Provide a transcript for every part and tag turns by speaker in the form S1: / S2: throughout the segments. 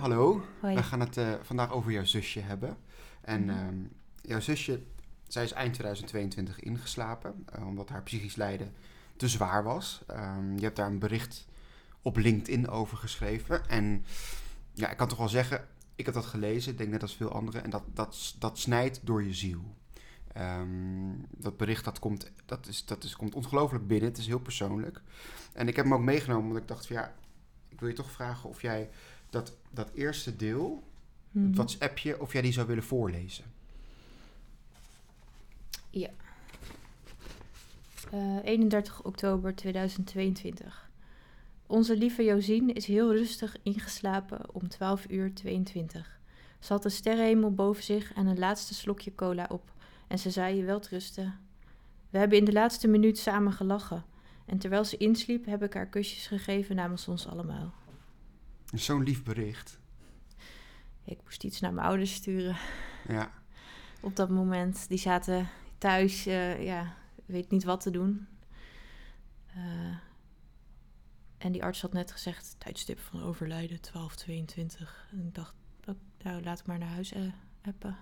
S1: hallo.
S2: Hoi.
S1: We gaan het eh, vandaag over jouw zusje hebben. En
S2: Mhm.
S1: ehm, jouw zusje, zij is eind 2022 ingeslapen, eh, omdat haar psychisch lijden te zwaar was. Ehm, je hebt daar een bericht op LinkedIn over geschreven. En ja, ik kan toch wel zeggen, ik heb dat gelezen, ik denk net als veel anderen, en dat, dat, dat snijdt door je ziel. Ehm, dat bericht dat komt, dat is, dat is, komt ongelooflijk binnen, het is heel persoonlijk. En ik heb hem ook meegenomen, omdat ik dacht van ja, ik wil je toch vragen of jij dat, dat eerste deel,
S2: Mhm.
S1: het WhatsAppje, of jij die zou willen voorlezen.
S2: Eh, 31 oktober 2022. Onze lieve Josien is heel rustig ingeslapen om 12 uur 22. Ze had een sterrenhemel boven zich en een laatste slokje cola op. En ze zei je wel rusten. We hebben in de laatste minuut samen gelachen. En terwijl ze insliep, heb ik haar kusjes gegeven namens ons allemaal.
S1: Zo'n lief bericht.
S2: Ik moest iets naar mijn ouders sturen
S1: Ja,
S2: op dat moment. Die zaten thuis, eh, ja, weet niet wat te doen. Eh, en die arts had net gezegd, tijdstip van overlijden, 1222. En ik dacht, oh, nou, laat ik maar naar huis eh, appen.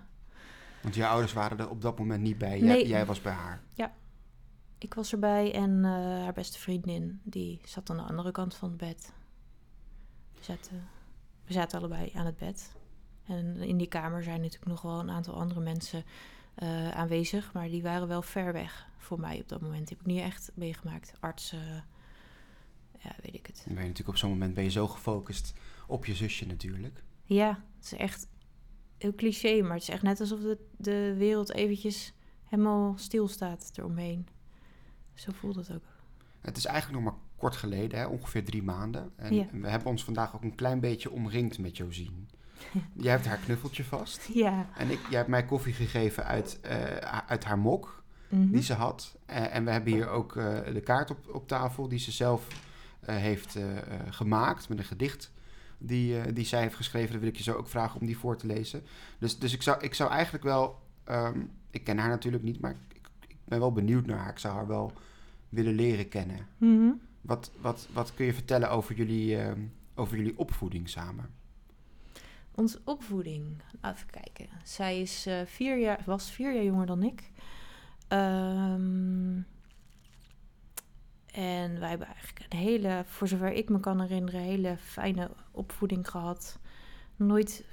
S1: want je ouders waren er op dat moment niet bij. Jij,
S2: Nee.
S1: jij was bij haar.
S2: Ik was erbij en haar beste vriendin, die zat aan de andere kant van het bed. We zaten, we zaten allebei aan het bed. En in die kamer zijn natuurlijk nog wel een aantal andere mensen eh, aanwezig, maar die waren wel ver weg voor mij op dat moment. Die heb ik niet echt meegemaakt. Artsen, ja, weet ik het.
S1: Dan ben je natuurlijk op zo'n moment ben je zo gefocust op je zusje natuurlijk.
S2: Ja, het is echt heel cliché, maar het is echt net alsof de, de wereld eventjes helemaal stilstaat eromheen. Zo voelt het ook.
S1: Het is eigenlijk nog maar kort geleden, hè, ongeveer drie maanden. En
S2: Ja.
S1: we hebben ons vandaag ook een klein beetje omringd met Josien. jij hebt haar knuffeltje vast.
S2: Ja.
S1: En ik, jij hebt mij koffie gegeven uit, eh, uit haar mok.
S2: Mhm.
S1: die ze had. Eh, en we hebben hier ook eh, de kaart op, op tafel die ze zelf heeft gemaakt met een gedicht die, die zij heeft geschreven. Dan wil ik je zo ook vragen om die voor te lezen. Dus, dus ik, zou, ik zou eigenlijk wel, ehm, ik ken haar natuurlijk niet, maar ik, ik ben wel benieuwd naar haar. Ik zou haar wel willen leren kennen.
S2: Mhm.
S1: Wat, wat, wat kun je vertellen over jullie, ehm, over jullie opvoeding samen?
S2: Onze opvoeding. Even kijken. Zij is, eh, vier jaar, was vier jaar jonger dan ik. Ehm, en wij hebben eigenlijk een hele, voor zover ik me kan herinneren, hele fijne opvoeding gehad. Nooit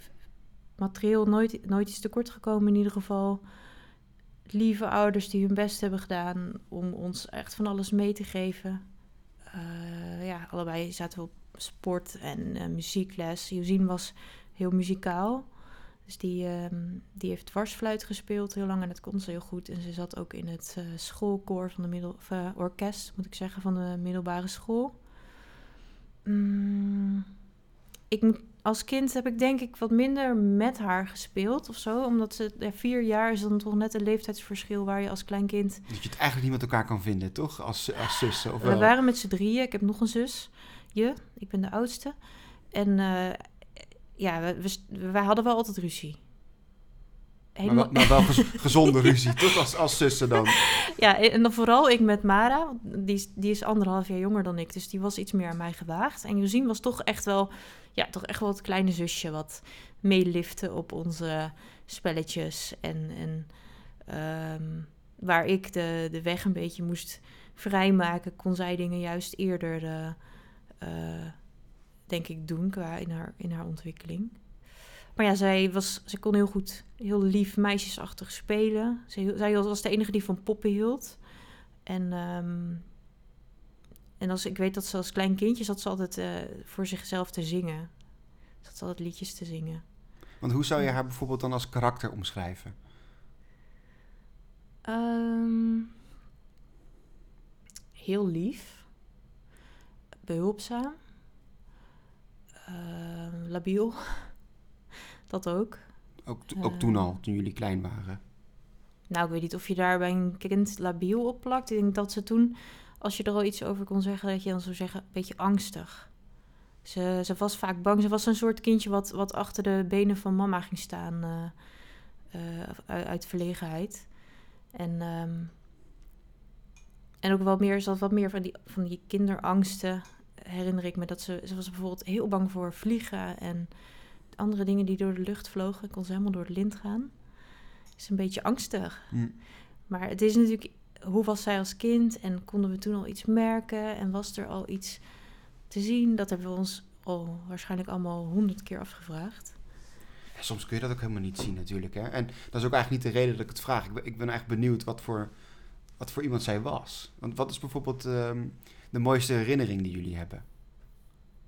S2: materieel, nooit, nooit iets tekort gekomen in ieder geval. Lieve ouders die hun best hebben gedaan om ons echt van alles mee te geven. Eh, ja, allebei zaten we op sport en eh, muziekles. Josien was heel muzikaal. Dus die, ehm, die heeft dwarsfluit gespeeld heel lang en dat kon ze heel goed. En ze zat ook in het eh, schoolkoor van de middel, orkest, moet ik zeggen, van de middelbare school. Mm, ik, als kind heb ik denk ik wat minder met haar gespeeld of zo. Omdat ze ja, vier jaar is dan toch net een leeftijdsverschil waar je als klein kind
S1: Dat je het eigenlijk niet met elkaar kan vinden, toch? Als, als zussen, of
S2: we
S1: wel?
S2: waren met z'n drieën. Ik heb nog een zus. Je, ik ben de oudste. En eh, ja, we, we, hadden wel altijd ruzie.
S1: Maar
S2: Helemaal,
S1: wel, maar wel gez- gezonde ruzie, toch? Als, als zussen dan.
S2: ja, en dan vooral ik met Mara. Die, is- die is anderhalf jaar jonger dan ik. Dus die was iets meer aan mij gewaagd. En Josien was toch echt wel... Ja, toch echt wel het kleine zusje wat meelifte op onze spelletjes. En, en ehm, waar ik de, de weg een beetje moest vrijmaken... kon zij dingen juist eerder, eh, eh, denk ik, doen qua in haar, in haar ontwikkeling. Maar ja, zij, was, zij kon heel goed, heel lief meisjesachtig spelen. Zij, zij was de enige die van poppen hield. En, ehm, en als, ik weet dat ze als klein kindje zat ze altijd eh, voor zichzelf te zingen. Zat ze altijd liedjes te zingen.
S1: Want hoe zou je haar bijvoorbeeld dan als karakter omschrijven?
S2: Ehm, heel lief. Behulpzaam. Ehm, labiel. Dat ook.
S1: Ook, ook
S2: Eh.
S1: toen al, toen jullie klein waren.
S2: Nou, ik weet niet of je daar bij een kind labiel op plakt. Ik denk dat ze toen, als je er al iets over kon zeggen, dat je dan zou zeggen, een beetje angstig. Ze, ze was vaak bang. Ze was een soort kindje wat, wat achter de benen van mama ging staan eh, eh, uit, verlegenheid. En, ehm, en ook wel meer, had wat meer van die, van die kinderangsten. Herinner ik me dat ze, ze was bijvoorbeeld heel bang voor vliegen en andere dingen die door de lucht vlogen. Ik kon ze helemaal door de lint gaan. is een beetje angstig.
S1: Hm.
S2: Maar het is natuurlijk, hoe was zij als kind en konden we toen al iets merken en was er al iets te zien? Dat hebben we ons al waarschijnlijk allemaal honderd keer afgevraagd.
S1: Ja, soms kun je dat ook helemaal niet zien natuurlijk. Hè? En dat is ook eigenlijk niet de reden dat ik het vraag. Ik ben, ik ben echt benieuwd wat voor, wat voor iemand zij was. Want wat is bijvoorbeeld ehm, de mooiste herinnering die jullie hebben?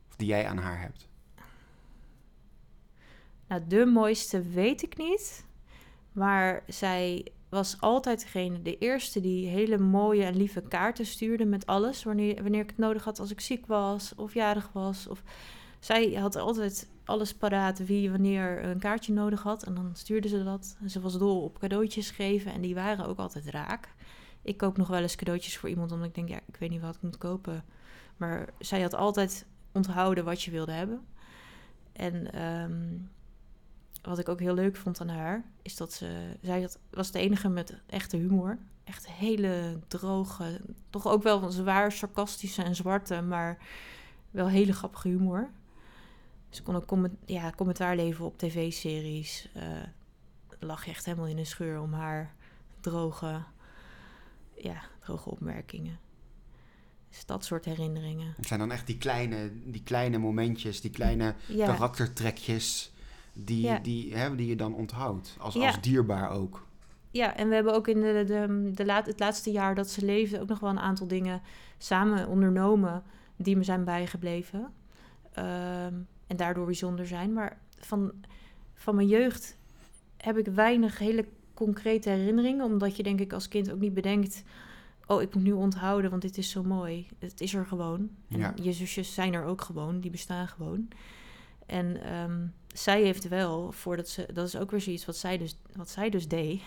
S1: Of die jij aan haar hebt?
S2: Nou, de mooiste weet ik niet. Maar zij was altijd degene, de eerste die hele mooie en lieve kaarten stuurde met alles. Wanneer, wanneer ik het nodig had als ik ziek was of jarig was. Of, zij had altijd alles paraat wie wanneer een kaartje nodig had. En dan stuurde ze dat. En ze was dol op cadeautjes geven en die waren ook altijd raak. Ik koop nog wel eens cadeautjes voor iemand omdat ik denk, ja, ik weet niet wat ik moet kopen. Maar zij had altijd onthouden wat je wilde hebben. En ehm, wat ik ook heel leuk vond aan haar, is dat ze, zij had, was de enige met echte humor. Echt hele droge, toch ook wel zwaar sarcastische en zwarte, maar wel hele grappige humor. Ze kon ook comment, ja, commentaar leveren op tv-series. Uh, lag je echt helemaal in een scheur om haar droge, ja, droge opmerkingen. Dus dat soort herinneringen.
S1: Het zijn dan echt die kleine, die kleine momentjes, die kleine
S2: Ja.
S1: karaktertrekjes die,
S2: Ja.
S1: die, hè, die je dan onthoudt. Als,
S2: Ja.
S1: als dierbaar ook.
S2: Ja, en we hebben ook in de, de, de laat, het laatste jaar dat ze leefde ook nog wel een aantal dingen samen ondernomen die me zijn bijgebleven. Ehm, en daardoor bijzonder zijn. Maar van, van mijn jeugd heb ik weinig hele concrete herinneringen. Omdat je denk ik als kind ook niet bedenkt... oh, ik moet nu onthouden, want dit is zo mooi. Het is er gewoon. En
S1: Ja.
S2: je zusjes zijn er ook gewoon. Die bestaan gewoon. En ehm, zij heeft wel, voordat ze... Dat is ook weer zoiets wat zij dus, wat zij dus deed.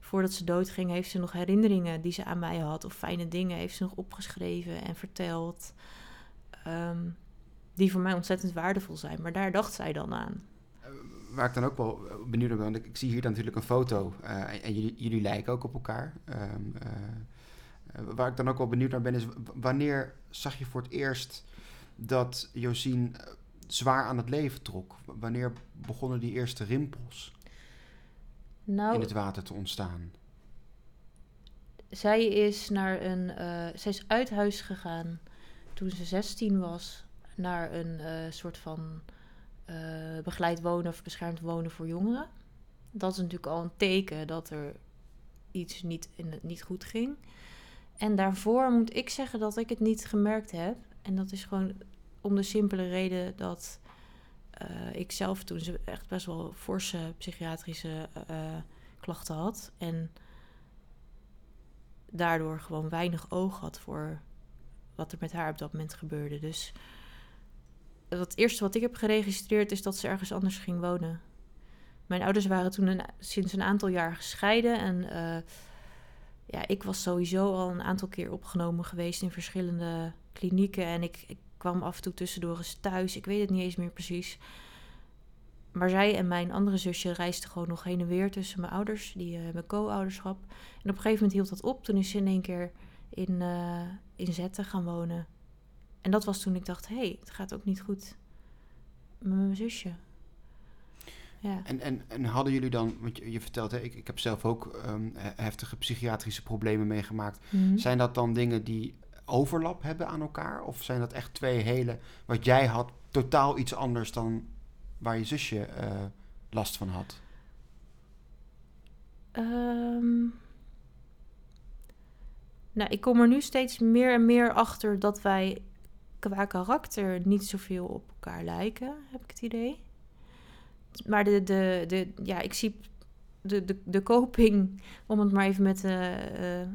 S2: Voordat ze doodging, heeft ze nog herinneringen die ze aan mij had. Of fijne dingen heeft ze nog opgeschreven en verteld. ehm, die voor mij ontzettend waardevol zijn. Maar daar dacht zij dan aan.
S1: Waar ik dan ook wel benieuwd naar ben, want ik, zie hier dan natuurlijk een foto eh, en, jullie, jullie lijken ook op elkaar. Ehm, eh, eh, waar ik dan ook wel benieuwd naar ben, is wanneer zag je voor het eerst dat Josien eh, zwaar aan het leven trok? Wanneer begonnen die eerste rimpels
S2: Nou,
S1: in het water te ontstaan?
S2: zij is naar een. eh, zij is uit huis gegaan toen ze 16 was. Naar een eh, soort van eh, begeleid wonen of beschermd wonen voor jongeren. Dat is natuurlijk al een teken dat er iets niet, in niet goed ging. En daarvoor moet ik zeggen dat ik het niet gemerkt heb. En dat is gewoon om de simpele reden dat eh, ik zelf toen ze echt best wel forse psychiatrische eh, klachten had. En daardoor gewoon weinig oog had voor wat er met haar op dat moment gebeurde. Dus het eerste wat ik heb geregistreerd is dat ze ergens anders ging wonen. Mijn ouders waren toen sinds een aantal jaar gescheiden. En eh, ja, ik was sowieso al een aantal keer opgenomen geweest in verschillende klinieken. En ik kwam af en toe tussendoor eens thuis. Ik weet het niet eens meer precies. Maar zij en mijn andere zusje reisden gewoon nog heen en weer tussen mijn ouders. Die eh, hebben co-ouderschap. En op een gegeven moment hield dat op. Toen is ze in één keer in, eh, in Zetten gaan wonen. En dat was toen ik dacht, hé, hey, het gaat ook niet goed met mijn zusje. Ja.
S1: En, en, en hadden jullie dan, want je, je vertelt, hè, ik, ik heb zelf ook ehm, he- heftige psychiatrische problemen meegemaakt.
S2: Mhm.
S1: Zijn dat dan dingen die overlap hebben aan elkaar? Of zijn dat echt twee hele, wat jij had, totaal iets anders dan waar je zusje eh, last van had?
S2: Ehm, nou, ik kom er nu steeds meer en meer achter dat wij qua karakter niet zoveel op elkaar lijken, heb ik het idee. Maar de, de, de, ja, ik zie de, de, de coping, om het maar even met de eh,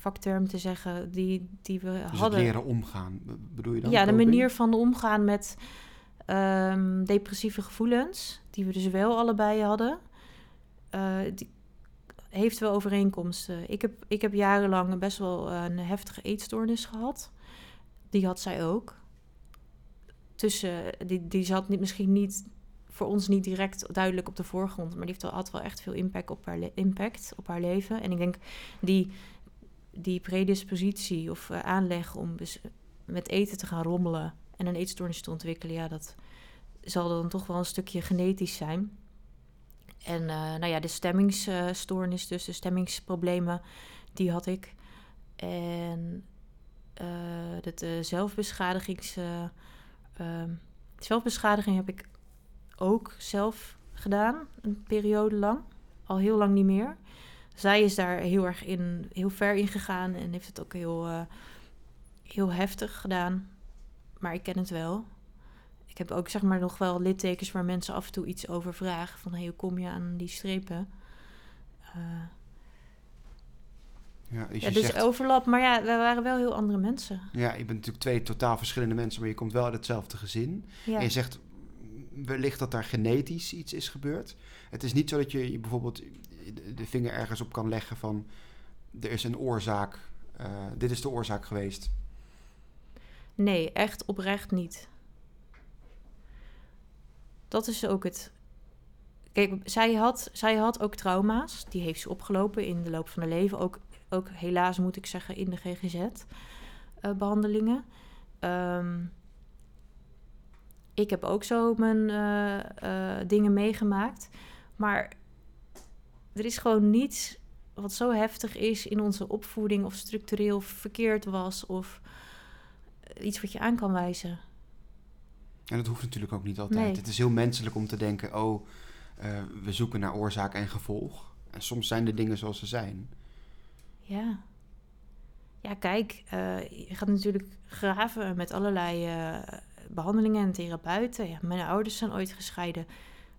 S2: vakterm te zeggen, die, die we
S1: Dus
S2: hadden.
S1: het leren omgaan, be- bedoel je dan?
S2: Ja, de manier van omgaan met ehm, depressieve gevoelens, die we dus wel allebei hadden, eh, die heeft wel overeenkomsten. Ik heb, ik heb jarenlang best wel een heftige eetstoornis gehad. Die had zij ook. Tussen, die, die zat niet, misschien niet voor ons niet direct duidelijk op de voorgrond, maar die heeft wel, had wel echt veel impact op haar, impact op haar leven. En ik denk die, die predispositie of eh, aanleg om dus met eten te gaan rommelen en een eetstoornis te ontwikkelen, ja, dat, zal dan toch wel een stukje genetisch zijn. En eh, nou ja, de stemmingsstoornis, dus de stemmingsproblemen, die had ik. En de zelfbeschadigings... Ehm, zelfbeschadiging heb ik ook zelf gedaan, een periode lang. Al heel lang niet meer. Zij is daar heel erg in, heel ver in gegaan en heeft het ook heel, uh, heel heftig gedaan. Maar ik ken het wel. Ik heb ook zeg maar nog wel littekens waar mensen af en toe iets over vragen. Van hey, hoe kom je aan die strepen? Uh, ja, dus, ja, dus zegt, overlap, maar ja, we waren wel heel andere mensen.
S1: Ja, je bent natuurlijk twee totaal verschillende mensen, maar je komt wel uit hetzelfde gezin. Ja. En je zegt wellicht dat daar genetisch iets is gebeurd. Het is niet zo dat je, je bijvoorbeeld de vinger ergens op kan leggen van er is een oorzaak, uh, dit is de oorzaak geweest.
S2: Nee, echt oprecht niet. Dat is ook het. Kijk, zij had, zij had ook trauma's. Die heeft ze opgelopen in de loop van haar leven. Ook, ook helaas moet ik zeggen in de GGZ-behandelingen. Eh, ehm, ik heb ook zo mijn uh, dingen meegemaakt. Maar er is gewoon niets wat zo heftig is in onze opvoeding of structureel verkeerd was of iets wat je aan kan wijzen.
S1: En dat hoeft natuurlijk ook niet altijd. Het is heel menselijk om te denken: oh, uh, we zoeken naar oorzaak en gevolg. En soms zijn de dingen zoals ze zijn.
S2: Ja. Ja, kijk, uh, je gaat natuurlijk graven met allerlei uh, behandelingen en therapeuten. Ja, mijn ouders zijn ooit gescheiden.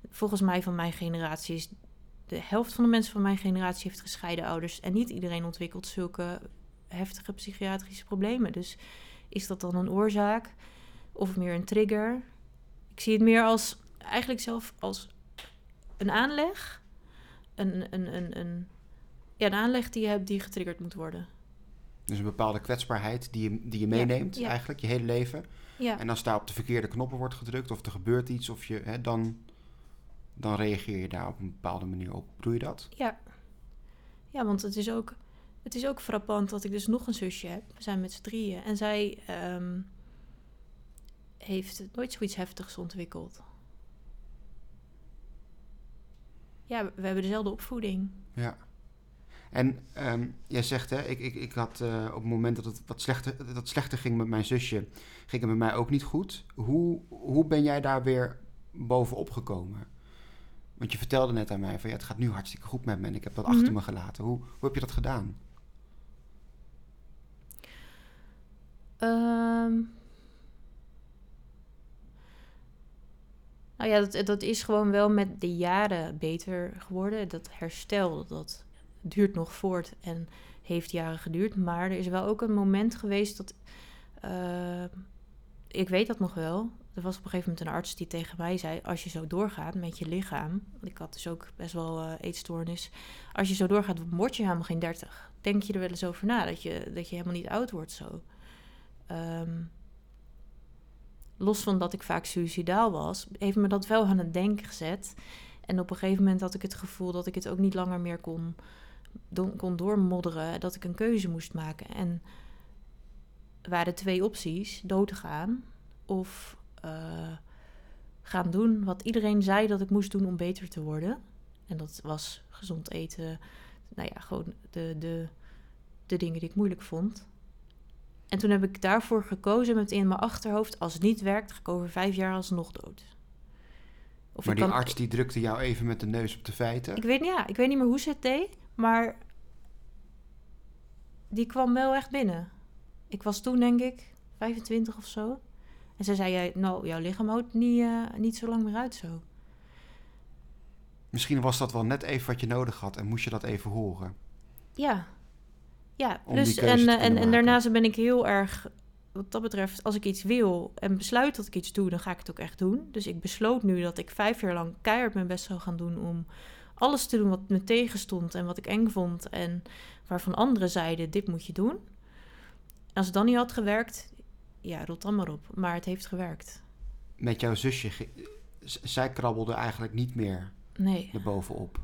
S2: Volgens mij van mijn generatie is de helft van de mensen van mijn generatie heeft gescheiden ouders. En niet iedereen ontwikkelt zulke heftige psychiatrische problemen. Dus is dat dan een oorzaak of meer een trigger? Ik zie het meer als eigenlijk zelf als een aanleg. Een, een, een, een, ja, een aanleg die je hebt die getriggerd moet worden.
S1: Dus een bepaalde kwetsbaarheid die je, die je meeneemt eigenlijk je hele leven. Ja. En als daar op de verkeerde knoppen wordt gedrukt of er gebeurt iets of je, hè, dan, dan reageer je daar op een bepaalde manier op. Doe je dat?
S2: Ja. Ja, want het is ook, het is ook frappant dat ik dus nog een zusje heb. We zijn met z'n drieën. En zij um, heeft nooit zoiets heftigs ontwikkeld. Ja, we hebben dezelfde opvoeding.
S1: Ja. En um, jij zegt, hè, ik, ik, ik had uh, op het moment dat het wat slechter, dat slechter ging met mijn zusje, ging het met mij ook niet goed. Hoe, hoe ben jij daar weer bovenop gekomen? Want je vertelde net aan mij van ja, het gaat nu hartstikke goed met me en ik heb dat achter mhm. me gelaten. Hoe, hoe heb je dat gedaan?
S2: Um, nou ja, dat, dat is gewoon wel met de jaren beter geworden. Dat herstel, dat duurt nog voort en heeft jaren geduurd. Maar er is wel ook een moment geweest dat. Uh, ik weet dat nog wel. Er was op een gegeven moment een arts die tegen mij zei: Als je zo doorgaat met je lichaam. Ik had dus ook best wel uh, eetstoornis. Als je zo doorgaat, word je helemaal geen 30. Denk je er wel eens over na dat je, dat je helemaal niet oud wordt zo? Um, los van dat ik vaak suicidaal was, heeft me dat wel aan het denken gezet. En op een gegeven moment had ik het gevoel dat ik het ook niet langer meer kon, kon doormodderen. Dat ik een keuze moest maken. En waren twee opties: dood te gaan of uh, gaan doen wat iedereen zei dat ik moest doen om beter te worden. En dat was gezond eten. Nou ja, gewoon de, de, de dingen die ik moeilijk vond. En toen heb ik daarvoor gekozen met in mijn achterhoofd... als het niet werkt, ga ik over vijf jaar alsnog dood.
S1: Of maar die arts die drukte jou even met de neus op de feiten?
S2: Ik weet, niet, ja, ik weet niet meer hoe ze het deed, maar... die kwam wel echt binnen. Ik was toen, denk ik, 25 of zo. En ze zei, nou, jouw lichaam houdt niet, uh, niet zo lang meer uit zo.
S1: Misschien was dat wel net even wat je nodig had en moest je dat even horen.
S2: Ja, ja, dus en, eh, en, en daarnaast ben ik heel erg, wat dat betreft, als ik iets wil en besluit dat ik iets doe, dan ga ik het ook echt doen. Dus ik besloot nu dat ik vijf jaar lang keihard mijn best zou gaan doen om alles te doen wat me tegenstond en wat ik eng vond en waarvan anderen zeiden, dit moet je doen. Als het dan niet had gewerkt, ja, rot dan maar op. Maar het heeft gewerkt.
S1: Met jouw zusje, zij krabbelde eigenlijk niet meer
S2: nee.
S1: erbovenop.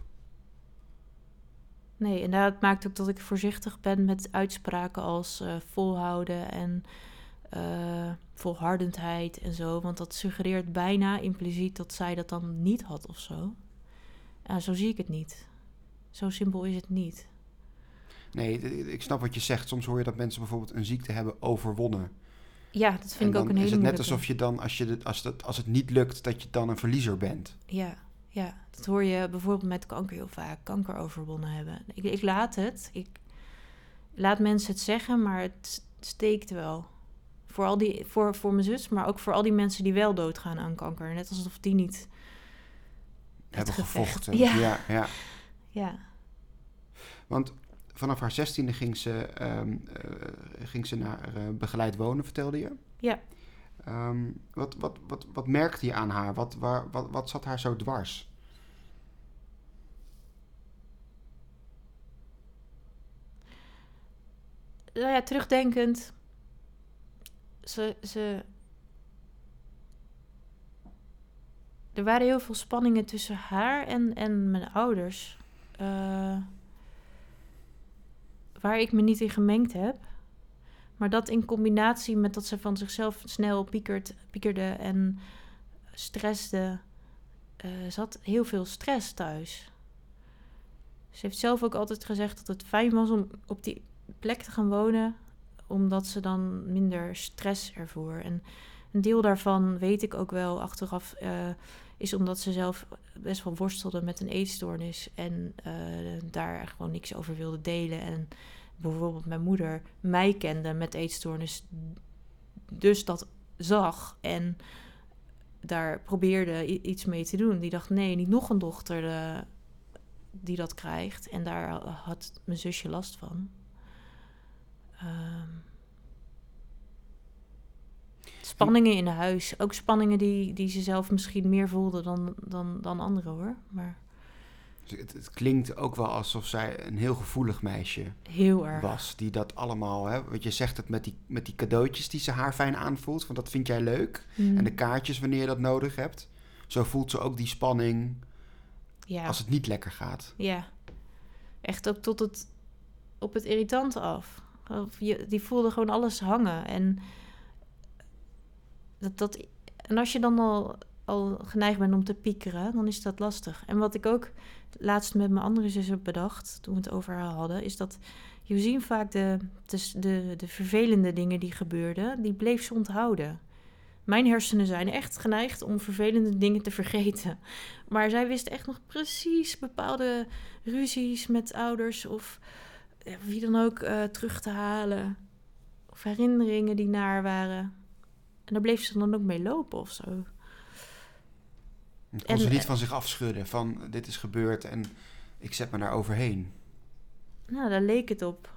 S2: Nee, en dat maakt ook dat ik voorzichtig ben met uitspraken als uh, volhouden en eh, volhardendheid en zo. Want dat suggereert bijna impliciet dat zij dat dan niet had of zo. En zo zie ik het niet. Zo simpel is het niet.
S1: Nee, ik snap wat je zegt. Soms hoor je dat mensen bijvoorbeeld een ziekte hebben overwonnen.
S2: Ja, dat vind ik ook een hele
S1: is het net alsof je dan, als, je de, als, het, als het niet lukt, dat je dan een verliezer bent.
S2: Ja, ja, dat hoor je bijvoorbeeld met kanker heel vaak. Kanker overwonnen hebben. Ik, ik laat het. Ik laat mensen het zeggen, maar het steekt wel. Voor, al die, voor, voor mijn zus, maar ook voor al die mensen die wel doodgaan aan kanker. Net alsof die niet
S1: Hebben
S2: gevecht-
S1: gevochten.
S2: Ja.
S1: ja, ja.
S2: Ja,
S1: Want vanaf haar zestiende ging ze, ehm, eh, ging ze naar eh, begeleid wonen, vertelde je.
S2: Ja.
S1: Ehm, wat, wat, wat, wat merkte je aan haar? Wat, waar, wat, wat zat haar zo dwars?
S2: nou ja, terugdenkend. Ze, ze. Er waren heel veel spanningen tussen haar en, en mijn ouders. eh, waar ik me niet in gemengd heb. Maar dat in combinatie met dat ze van zichzelf snel piekert, piekerde en stressde. eh zat heel veel stress thuis. Ze heeft zelf ook altijd gezegd dat het fijn was om op die plek te gaan wonen, omdat ze dan minder stress ervoor. En een deel daarvan weet ik ook wel achteraf, eh, is omdat ze zelf best wel worstelde met een eetstoornis en eh, daar gewoon niks over wilde delen. En bijvoorbeeld mijn moeder mij kende met eetstoornis, dus dat zag en daar probeerde iets mee te doen. Die dacht, nee, niet nog een dochter eh, die dat krijgt. En daar had mijn zusje last van. Ehm, spanningen in huis. Ook spanningen die, die ze zelf misschien meer voelde dan, dan, dan anderen hoor. Maar
S1: Dus het, het klinkt ook wel alsof zij een heel gevoelig meisje
S2: heel erg.
S1: was. Die dat allemaal, hè, want je zegt het met die, met die cadeautjes die ze haar fijn aanvoelt. Want dat vind jij leuk.
S2: Mm,
S1: En de kaartjes wanneer je dat nodig hebt. Zo voelt ze ook die spanning
S2: ja,
S1: als het niet lekker gaat.
S2: ja. Echt ook tot het, op het irritante af. Of je, die voelde gewoon alles hangen. En, dat, dat, en als je dan al, al geneigd bent om te piekeren, dan is dat lastig. En wat ik ook laatst met mijn andere zus heb bedacht, toen we het over haar hadden, is dat je zien vaak de, de, de, de vervelende dingen die gebeurden, die bleef ze onthouden. Mijn hersenen zijn echt geneigd om vervelende dingen te vergeten. Maar zij wist echt nog precies bepaalde ruzies met ouders of wie dan ook eh, terug te halen. Of herinneringen die naar waren. En daar bleef ze dan ook mee lopen of zo.
S1: Het kon
S2: En-
S1: ze niet van zich afschudden van dit is gebeurd en ik zet me daar overheen.
S2: Nou, daar leek het op.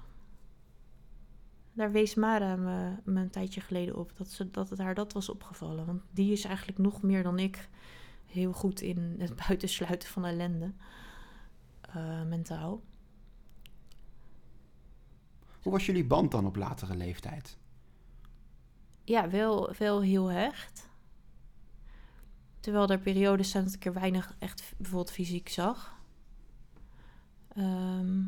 S2: Daar wees Mara me, me een tijdje geleden op. Dat, ze, dat het haar dat was opgevallen. Want die is eigenlijk nog meer dan ik heel goed in het buitensluiten van ellende. eh, mentaal.
S1: Hoe was jullie band dan op latere leeftijd?
S2: Ja, wel, wel heel hecht. Terwijl er periodes zijn dat ik er weinig echt bijvoorbeeld fysiek zag. Ehm,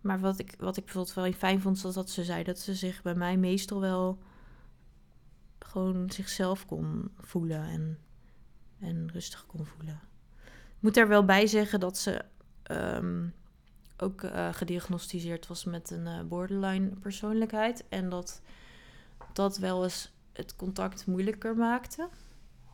S2: maar wat ik, wat ik bijvoorbeeld wel fijn vond, was dat ze zei dat ze zich bij mij meestal wel gewoon zichzelf kon voelen en, en rustig kon voelen. Ik moet daar wel bij zeggen dat ze ehm, ook eh, gediagnosticeerd was met een eh, borderline persoonlijkheid. En dat dat wel eens het contact moeilijker maakte.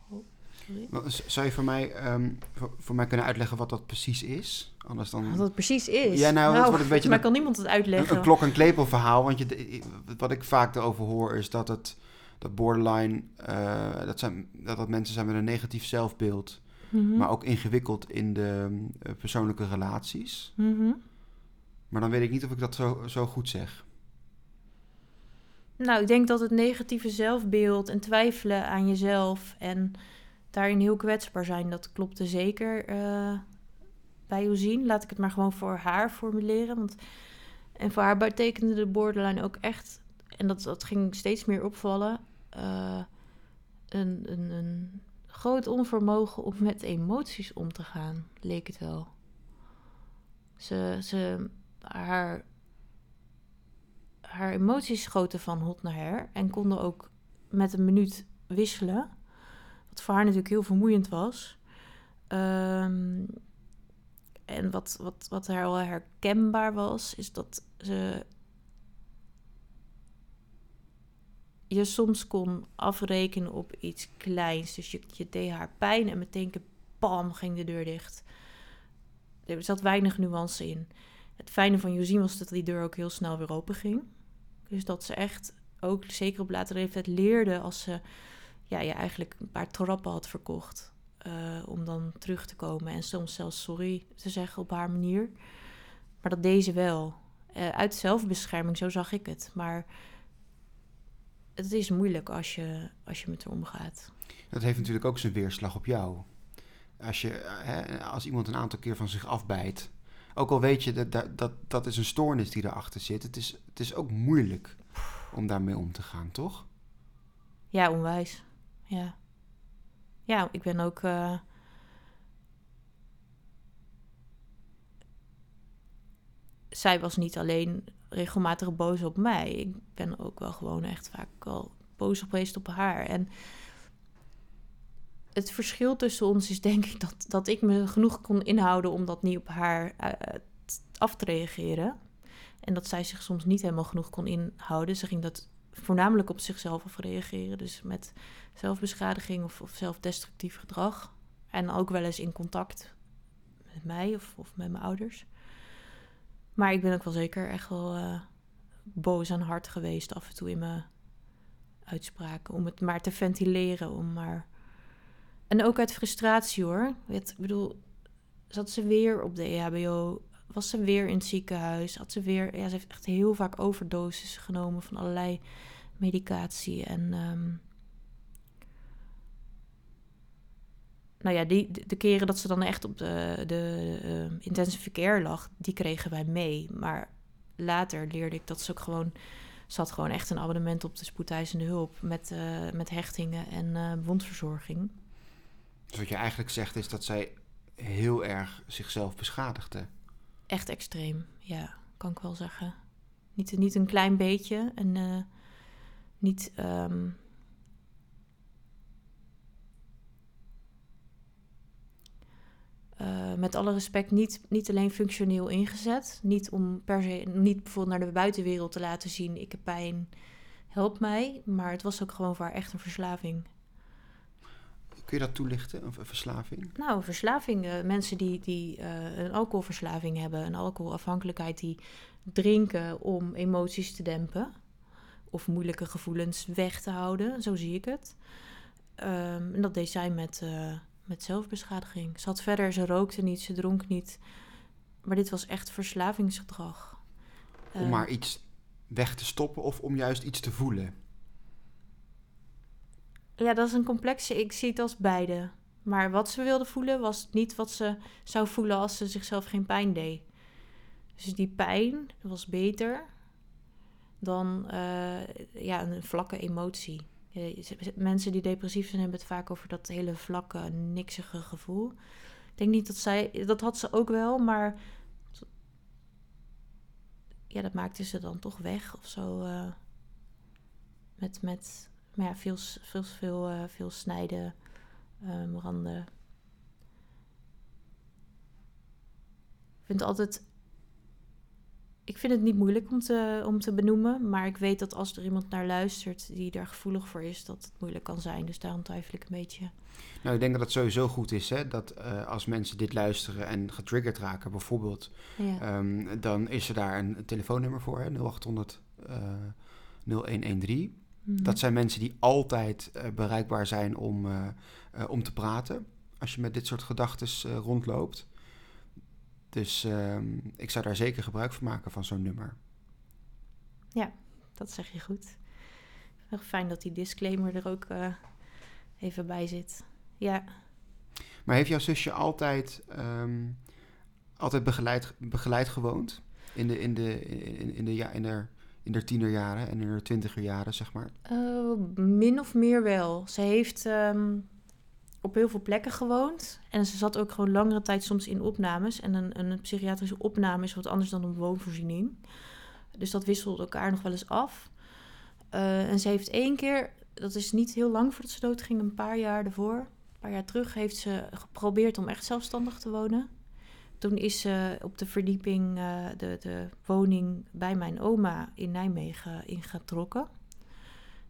S2: Oh, sorry.
S1: Zou je voor mij, ehm, voor, voor mij kunnen uitleggen wat dat precies is? Anders dan
S2: Wat dat precies is.
S1: Ja, nou, het wordt een beetje een-
S2: kan niemand het uitleggen.
S1: een klok- en klepel verhaal. Want je, wat ik vaak erover hoor is dat het dat borderline, eh, dat, zijn, dat dat mensen zijn met een negatief zelfbeeld.
S2: Mhm.
S1: Maar ook ingewikkeld in de persoonlijke relaties.
S2: Mhm.
S1: Maar dan weet ik niet of ik dat zo, zo goed zeg.
S2: Nou, ik denk dat het negatieve zelfbeeld en twijfelen aan jezelf en daarin heel kwetsbaar zijn, dat klopte zeker eh, bij Josien. Laat ik het maar gewoon voor haar formuleren. Want, en voor haar betekende de borderline ook echt, en dat, dat ging steeds meer opvallen, eh, een, een, een groot onvermogen om met emoties om te gaan, leek het wel. Ze, ze, haar haar emoties schoten van hot naar her. En konden ook met een minuut wisselen. Wat voor haar natuurlijk heel vermoeiend was. Ehm, en wat, wat, wat haar wel herkenbaar was, is dat ze je soms kon afrekenen op iets kleins. Dus je, je deed haar pijn en meteen bam ging de deur dicht. Er zat weinig nuance in. Het fijne van Josien was dat die deur ook heel snel weer open ging. Dus dat ze echt ook zeker op latere leeftijd leerde als ze ja, je eigenlijk een paar trappen had verkocht. Uh, om dan terug te komen en soms zelfs sorry te zeggen op haar manier. Maar dat deze wel. Uh, uit zelfbescherming, zo zag ik het. Maar het is moeilijk als je, als je met haar omgaat.
S1: Dat heeft natuurlijk ook zijn weerslag op jou. Als, je, hè, als iemand een aantal keer van zich afbijt. Ook al weet je dat dat, dat, is een stoornis die erachter zit. Het is, het is ook moeilijk om daarmee om te gaan, toch?
S2: Ja, onwijs. Ja. Ja, ik ben ook. Uh... Zij was niet alleen regelmatig boos op mij. Ik ben ook wel gewoon echt vaak al boos geweest op haar. En het verschil tussen ons is denk ik dat, dat ik me genoeg kon inhouden om dat niet op haar uh, af te reageren. En dat zij zich soms niet helemaal genoeg kon inhouden. Ze ging dat voornamelijk op zichzelf afreageren. Dus met zelfbeschadiging of, zelfdestructief gedrag. En ook wel eens in contact met mij of, of met mijn ouders. Maar ik ben ook wel zeker echt wel uh, boos aan hart geweest af en toe in mijn uitspraken. Om het maar te ventileren, om maar... En ook uit frustratie hoor. Ik bedoel, zat ze weer op de EHBO, was ze weer in het ziekenhuis, had ze weer... Ja, ze heeft echt heel vaak overdoses genomen van allerlei medicatie en... Um, nou ja, die, de, keren dat ze dan echt op de, de uh, intensive care lag, die kregen wij mee. Maar later leerde ik dat ze ook gewoon... Ze had gewoon echt een abonnement op de spoedeisende hulp met, uh, met hechtingen en uh, wondverzorging.
S1: Dus wat je eigenlijk zegt is dat zij heel erg zichzelf beschadigde.
S2: Echt extreem, ja, kan ik wel zeggen. Niet, niet een klein beetje en uh, niet... Um, Uh, met alle respect niet, niet alleen functioneel ingezet. Niet om per se, niet bijvoorbeeld naar de buitenwereld te laten zien: ik heb pijn, help mij. Maar het was ook gewoon voor haar echt een verslaving.
S1: Kun je dat toelichten, een verslaving?
S2: Nou, een verslaving. Uh, mensen die, die uh, een alcoholverslaving hebben, een alcoholafhankelijkheid, die drinken om emoties te dempen. Of moeilijke gevoelens weg te houden, zo zie ik het. Um, en dat deed zij met met zelfbeschadiging. Ze had verder, ze rookte niet, ze dronk niet. Maar dit was echt verslavingsgedrag.
S1: Om maar ehm, iets weg te stoppen of om juist iets te voelen?
S2: Ja, dat is een complexe. Ik zie het als beide. Maar wat ze wilde voelen was niet wat ze zou voelen als ze zichzelf geen pijn deed. Dus die pijn was beter dan uh, ja, een vlakke emotie mensen die depressief zijn hebben het vaak over dat hele vlakke, niksige gevoel. Ik denk niet dat zij, dat had ze ook wel, maar ja, dat maakte ze dan toch weg of zo. Uh, met, met maar ja, veel, veel, veel, uh, veel snijden, um, randen. Ik vind het altijd ik vind het niet moeilijk om te, om te benoemen. Maar ik weet dat als er iemand naar luistert die daar gevoelig voor is, dat het moeilijk kan zijn. Dus daarom twijfel ik een beetje.
S1: Nou, ik denk dat het sowieso goed is hè, dat uh, als mensen dit luisteren en getriggerd raken, bijvoorbeeld, ja. um, dan is er daar een, een telefoonnummer voor, hè, 0800 uh, 0113. Mm. Dat zijn mensen die altijd uh, bereikbaar zijn om, uh, om te praten. Als je met dit soort gedachten rondloopt. Dus um, ik zou daar zeker gebruik van maken van zo'n nummer.
S2: Ja, dat zeg je goed. Fijn dat die disclaimer er ook even bij zit. Ja.
S1: Maar heeft jouw zusje altijd, um, altijd begeleid, begeleid gewoond? In de, in de, in, in de, ja, in de, in de tienerjaren en in haar twintigerjaren, zeg maar?
S2: Uh, min of meer wel. Ze heeft um, op heel veel plekken gewoond. En ze zat ook gewoon langere tijd soms in opnames. En een, een psychiatrische opname is wat anders dan een woonvoorziening. Dus dat wisselde elkaar nog wel eens af. Eh, en ze heeft één keer, dat is niet heel lang voordat ze dood ging, een paar jaar ervoor, een paar jaar terug, heeft ze geprobeerd om echt zelfstandig te wonen. Toen is ze op de verdieping uh, de, de woning bij mijn oma in Nijmegen ingetrokken.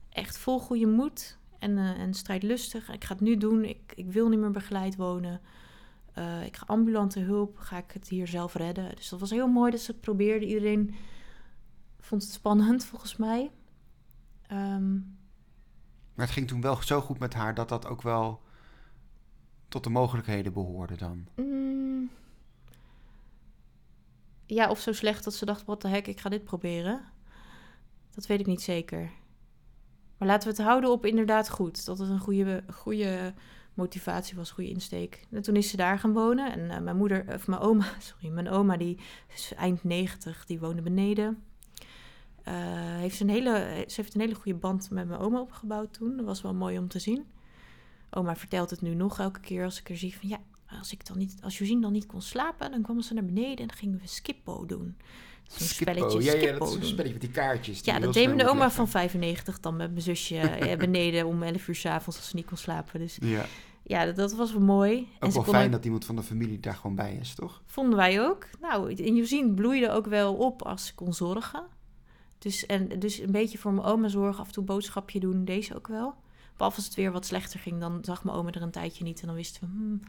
S2: Echt vol goede moed en, uh, en strijdlustig. Ik ga het nu doen. Ik, ik wil niet meer begeleid wonen. Uh, ik ga ambulante hulp. Ga ik het hier zelf redden. Dus dat was heel mooi dat ze het probeerde. Iedereen vond het spannend volgens mij. Um,
S1: maar het ging toen wel zo goed met haar dat dat ook wel tot de mogelijkheden behoorde dan.
S2: Ja, of zo slecht dat ze dacht, wat de hek, ik ga dit proberen. Dat weet ik niet zeker. Maar laten we het houden op inderdaad goed. Dat het een goede, goede motivatie was, goede insteek. En toen is ze daar gaan wonen. En uh, mijn moeder, of mijn oma, sorry, mijn oma, die eind 90, die woonde beneden. Uh, heeft een hele, ze heeft een hele goede band met mijn oma opgebouwd toen. Dat was wel mooi om te zien. Oma vertelt het nu nog elke keer als ik er zie van ja, als ik dan niet, als Josine dan niet kon slapen, dan kwam ze naar beneden en dan gingen we skippo doen.
S1: Zo'n spelletje. Ja, ja, dat is een spelletje met die kaartjes. Die
S2: ja, dat deed mijn oma van 95 dan met mijn zusje beneden om 11 uur s'avonds als ze niet kon slapen. Dus
S1: ja,
S2: ja dat, dat was wel mooi.
S1: Ook en wel fijn ook... dat iemand van de familie daar gewoon bij is, toch?
S2: Vonden wij ook. Nou, en Josine bloeide ook wel op als ze kon zorgen. Dus, en, dus een beetje voor mijn oma zorgen, af en toe boodschapje doen, deze ook wel. Behalve als het weer wat slechter ging, dan zag mijn oma er een tijdje niet. En dan wisten we, hmm,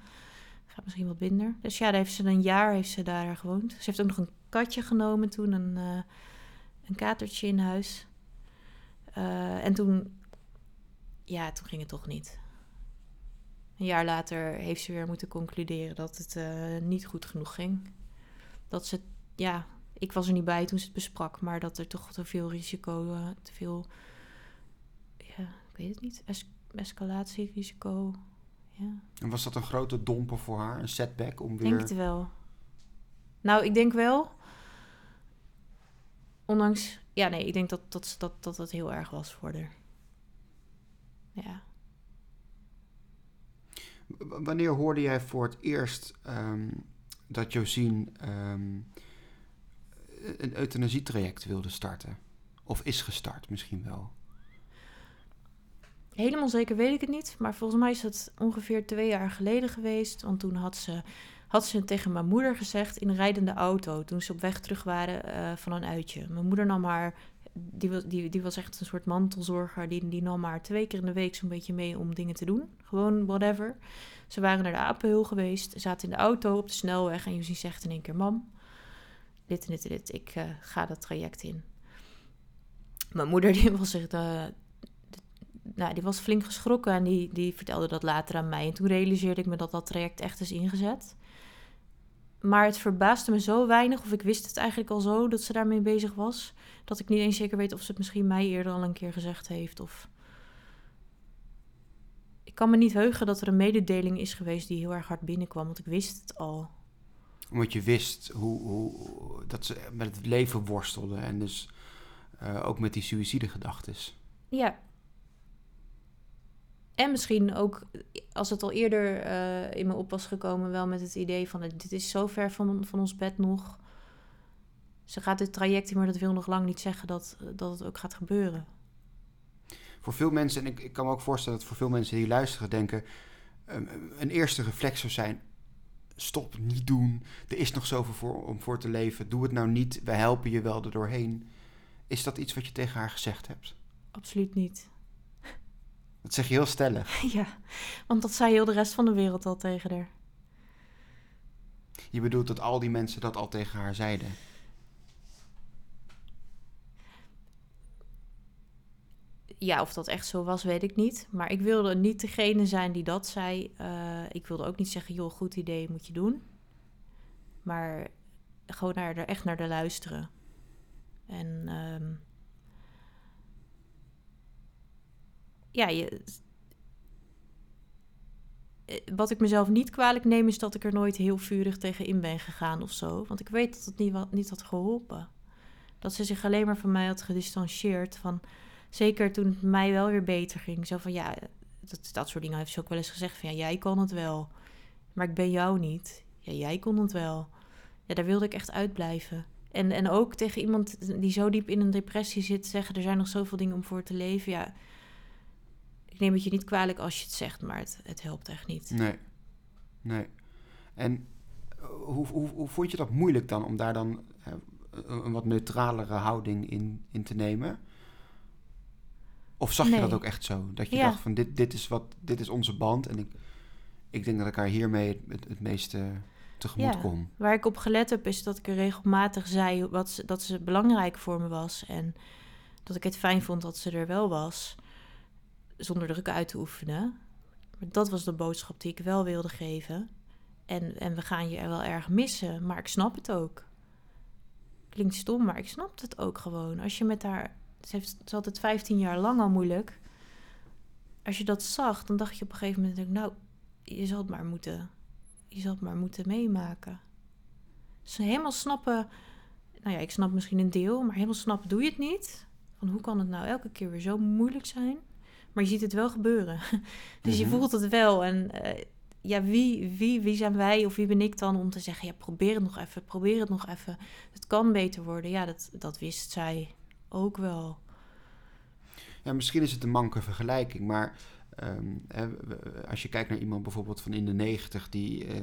S2: gaat misschien wat minder. Dus ja, daar heeft ze een jaar heeft ze daar gewoond. Ze heeft ook nog een katje genomen toen, een, uh, een katertje in huis. Uh, en toen, ja, toen ging het toch niet. Een jaar later heeft ze weer moeten concluderen dat het uh, niet goed genoeg ging. Dat ze, ja, ik was er niet bij toen ze het besprak, maar dat er toch te veel risico, te veel, ja, ik weet het niet, es escalatierisico ja.
S1: En was dat een grote domper voor haar, een setback om weer...
S2: Denk het wel. Nou, ik denk wel, ondanks... Ja, nee, ik denk dat dat, dat, dat het heel erg was voor haar. Ja.
S1: Wanneer hoorde jij voor het eerst um, dat Josine um, een euthanasietraject wilde starten? Of is gestart misschien wel?
S2: Helemaal zeker weet ik het niet. Maar volgens mij is het ongeveer twee jaar geleden geweest. Want toen had ze, had ze tegen mijn moeder gezegd in een rijdende auto. Toen ze op weg terug waren uh, van een uitje. Mijn moeder nam haar. Die was, die, die was echt een soort mantelzorger. Die, die nam haar twee keer in de week zo'n beetje mee om dingen te doen. Gewoon whatever. Ze waren naar de Apenhul geweest. Zaten in de auto op de snelweg. En Josie zegt in één keer: Mam, dit en dit en dit. Ik uh, ga dat traject in. Mijn moeder die was zich de, nou, die was flink geschrokken en die, die vertelde dat later aan mij. En toen realiseerde ik me dat dat traject echt is ingezet. Maar het verbaasde me zo weinig, of ik wist het eigenlijk al zo dat ze daarmee bezig was, dat ik niet eens zeker weet of ze het misschien mij eerder al een keer gezegd heeft. Of... Ik kan me niet heugen dat er een mededeling is geweest die heel erg hard binnenkwam, want ik wist het al.
S1: Omdat je wist hoe, hoe, dat ze met het leven worstelde en dus uh, ook met die suïcidegedachtes.
S2: Ja, en misschien ook, als het al eerder uh, in me op was gekomen, wel met het idee van dit is zo ver van, van ons bed nog. Ze gaat dit traject in, maar dat wil nog lang niet zeggen dat, dat het ook gaat gebeuren.
S1: Voor veel mensen, en ik, ik kan me ook voorstellen dat voor veel mensen die luisteren denken, um, een eerste reflex zou zijn, stop, niet doen. Er is nog zoveel voor, om voor te leven. Doe het nou niet, we helpen je wel er doorheen. Is dat iets wat je tegen haar gezegd hebt?
S2: Absoluut niet.
S1: Dat zeg je heel stellig.
S2: Ja, want dat zei heel de rest van de wereld al tegen haar.
S1: Je bedoelt dat al die mensen dat al tegen haar zeiden?
S2: Ja, of dat echt zo was, weet ik niet. Maar ik wilde niet degene zijn die dat zei. Uh, ik wilde ook niet zeggen, joh, goed idee, moet je doen. Maar gewoon naar er echt naar de luisteren. En um, ja, je, eh, wat ik mezelf niet kwalijk neem, is dat ik er nooit heel vurig tegen in ben gegaan of zo. Want ik weet dat het niet, niet had geholpen. Dat ze zich alleen maar van mij had gedistanceerd. Van, zeker toen het mij wel weer beter ging. Zo van ja, dat, dat soort dingen heeft ze ook wel eens gezegd. Van ja, jij kon het wel. Maar ik ben jou niet. Ja, jij kon het wel. Ja, daar wilde ik echt uitblijven. En, en ook tegen iemand die zo diep in een depressie zit, zeggen er zijn nog zoveel dingen om voor te leven. Ja, ik neem het je niet kwalijk als je het zegt, maar het, het helpt echt niet.
S1: Nee. Nee. En eh, hoe, hoe, hoe vond je dat moeilijk dan om daar dan eh, een wat neutralere houding in, in te nemen? Of zag je dat ook echt zo? Dat je
S2: Ja.
S1: dacht van dit, dit, is wat, dit is onze band en ik, ik denk dat ik haar hiermee het, het meeste tegemoet
S2: Ja.
S1: kom.
S2: Waar ik op gelet heb, is dat ik er regelmatig zei wat ze, dat ze belangrijk voor me was. En dat ik het fijn vond dat ze er wel was, zonder druk uit te oefenen. Maar dat was de boodschap die ik wel wilde geven. En, en we gaan je er wel erg missen, maar ik snap het ook. Klinkt stom, maar ik snap het ook gewoon. Als je met haar... Ze, heeft, ze had het 15 jaar lang al moeilijk. Als je dat zag, dan dacht je op een gegeven moment... Nou, je zal het maar moeten je zal het maar moeten meemaken. Ze helemaal snappen, nou ja, ik snap misschien een deel, maar helemaal snappen doe je het niet. Van hoe kan het nou elke keer weer zo moeilijk zijn? Maar je ziet het wel gebeuren. Dus je
S1: Mhm.
S2: voelt het wel. En eh, ja, wie, wie, wie zijn wij of wie ben ik dan om te zeggen, ja, probeer het nog even, probeer het nog even. Het kan beter worden. Ja, dat, dat wist zij ook wel.
S1: Ja, misschien is het een manke vergelijking, maar ehm, als je kijkt naar iemand bijvoorbeeld van in de negentig die eh,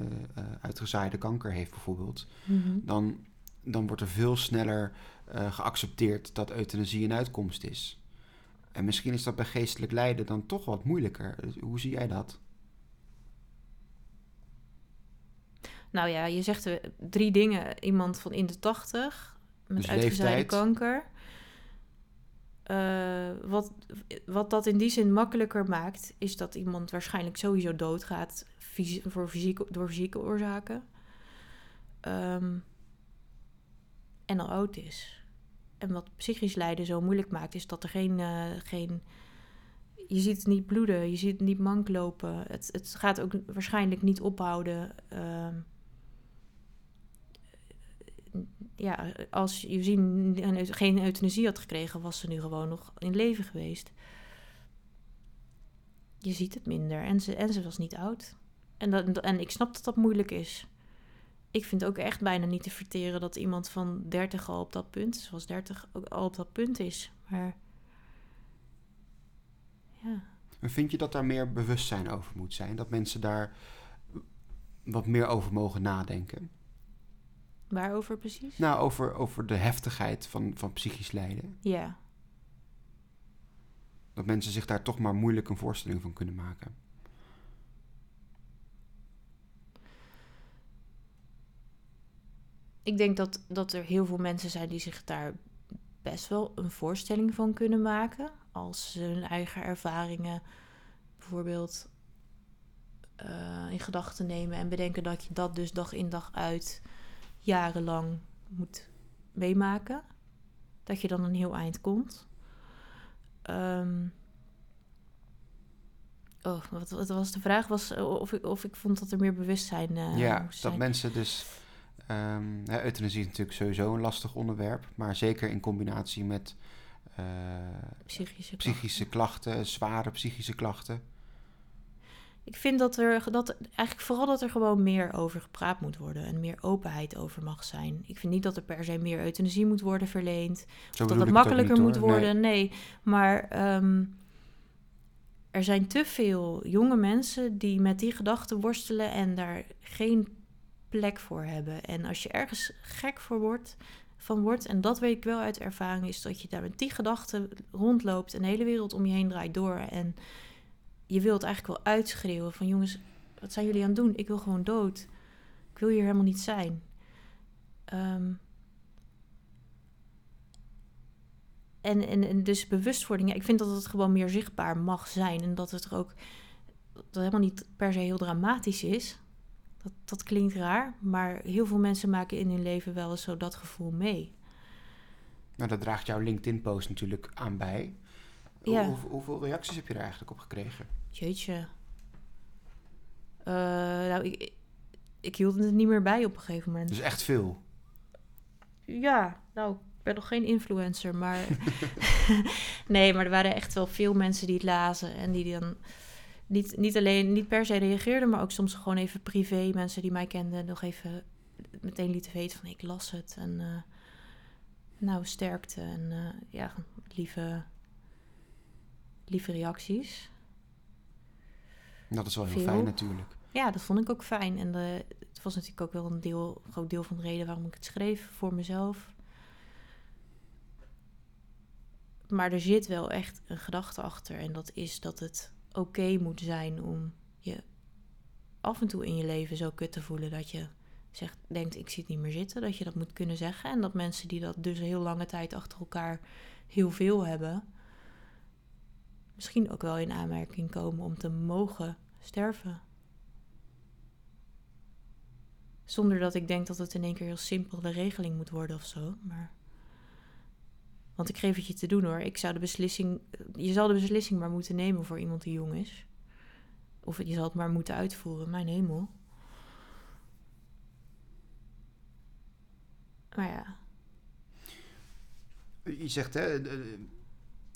S1: uitgezaaide kanker heeft bijvoorbeeld, dan, dan wordt er veel sneller geaccepteerd dat euthanasie een uitkomst is. En misschien is dat bij geestelijk lijden dan toch wat moeilijker. Dus Hoe zie jij dat?
S2: Nou ja, je zegt er drie dingen. Iemand van in de tachtig met
S1: Dus
S2: uitgezaaide kanker. Eh, wat, wat dat in die zin makkelijker maakt, is dat iemand waarschijnlijk sowieso doodgaat fysi- voor fysieke, door fysieke oorzaken. Ehm, en al oud is. En wat psychisch lijden zo moeilijk maakt, is dat er geen. eh, geen je ziet het niet bloeden, je ziet het niet mank lopen. Het, het gaat ook waarschijnlijk niet ophouden. Ehm, ja, als je geen euthanasie had gekregen, was ze nu gewoon nog in leven geweest. Je ziet het minder en ze, en ze was niet oud. En, dat, en ik snap dat dat moeilijk is. Ik vind ook echt bijna niet te verteren dat iemand van 30 al op dat punt, zoals 30 ook al op dat punt is. Maar ja.
S1: En vind je dat daar meer bewustzijn over moet zijn? Dat mensen daar wat meer over mogen nadenken?
S2: Waarover precies?
S1: Nou, over, over de heftigheid van, van psychisch lijden.
S2: Ja.
S1: Dat mensen zich daar toch maar moeilijk een voorstelling van kunnen maken.
S2: Ik denk dat, dat er heel veel mensen zijn die zich daar best wel een voorstelling van kunnen maken. Als ze hun eigen ervaringen bijvoorbeeld eh, in gedachten nemen en bedenken dat je dat dus dag in dag uit jarenlang moet meemaken. Dat je dan een heel eind komt. Ehm, oh, wat, wat was de vraag? Was eh, of ik, of ik vond dat er meer bewustzijn eh
S1: ja, dat mensen dus... euthanasie is natuurlijk sowieso een lastig onderwerp. Maar zeker in combinatie met eh,
S2: psychische
S1: psychische klachten, zware psychische klachten.
S2: Ik vind dat er dat eigenlijk vooral dat er gewoon meer over gepraat moet worden en meer openheid over mag zijn. Ik vind niet dat er per se meer euthanasie moet worden verleend.
S1: Zo
S2: Of dat het makkelijker moet
S1: hoor.
S2: Worden. Nee, maar ehm, er zijn te veel jonge mensen die met die gedachten worstelen en daar geen plek voor hebben. En als je ergens gek voor wordt, van wordt, en dat weet ik wel uit ervaring, is dat je daar met die gedachten rondloopt en de hele wereld om je heen draait door. En je wilt eigenlijk wel uitschreeuwen van jongens, wat zijn jullie aan het doen? Ik wil gewoon dood. Ik wil hier helemaal niet zijn. Ehm, en, en, en dus bewustwording, ik vind dat het gewoon meer zichtbaar mag zijn. En dat het er ook dat helemaal niet per se heel dramatisch is. Dat, dat klinkt raar, maar heel veel mensen maken in hun leven wel eens zo dat gevoel mee.
S1: Nou, daar draagt jouw LinkedIn-post natuurlijk aan bij. Hoe-
S2: Ja.
S1: hoe- hoeveel reacties heb je er eigenlijk op gekregen?
S2: Jeetje. Eh, nou, ik, ik hield het niet meer bij op een gegeven moment.
S1: Dus echt veel.
S2: Ja, nou, ik ben nog geen influencer, maar... nee, maar er waren echt wel veel mensen die het lazen en die dan... Niet, niet alleen, niet per se reageerden, maar ook soms gewoon even privé. Mensen die mij kenden nog even meteen lieten weten van ik las het. En eh, nou, sterkte en eh, ja, lieve, lieve reacties.
S1: Dat is wel heel
S2: Veel.
S1: fijn natuurlijk.
S2: Ja, dat vond ik ook fijn. En de, het was natuurlijk ook wel een deel, een groot deel van de reden waarom ik het schreef voor mezelf. Maar er zit wel echt een gedachte achter. En dat is dat het oké moet zijn om je af en toe in je leven zo kut te voelen dat je zegt, denkt ik zie het niet meer zitten. Dat je dat moet kunnen zeggen. En dat mensen die dat dus heel lange tijd achter elkaar heel veel hebben, misschien ook wel in aanmerking komen om te mogen sterven. Zonder dat ik denk dat het in één keer heel simpel de regeling moet worden of zo. Maar... Want ik geef het je te doen hoor. Ik zou de beslissing, je zal de beslissing maar moeten nemen voor iemand die jong is. Of je zal het maar moeten uitvoeren, mijn hemel. Maar ja,
S1: Je zegt, hè, eh,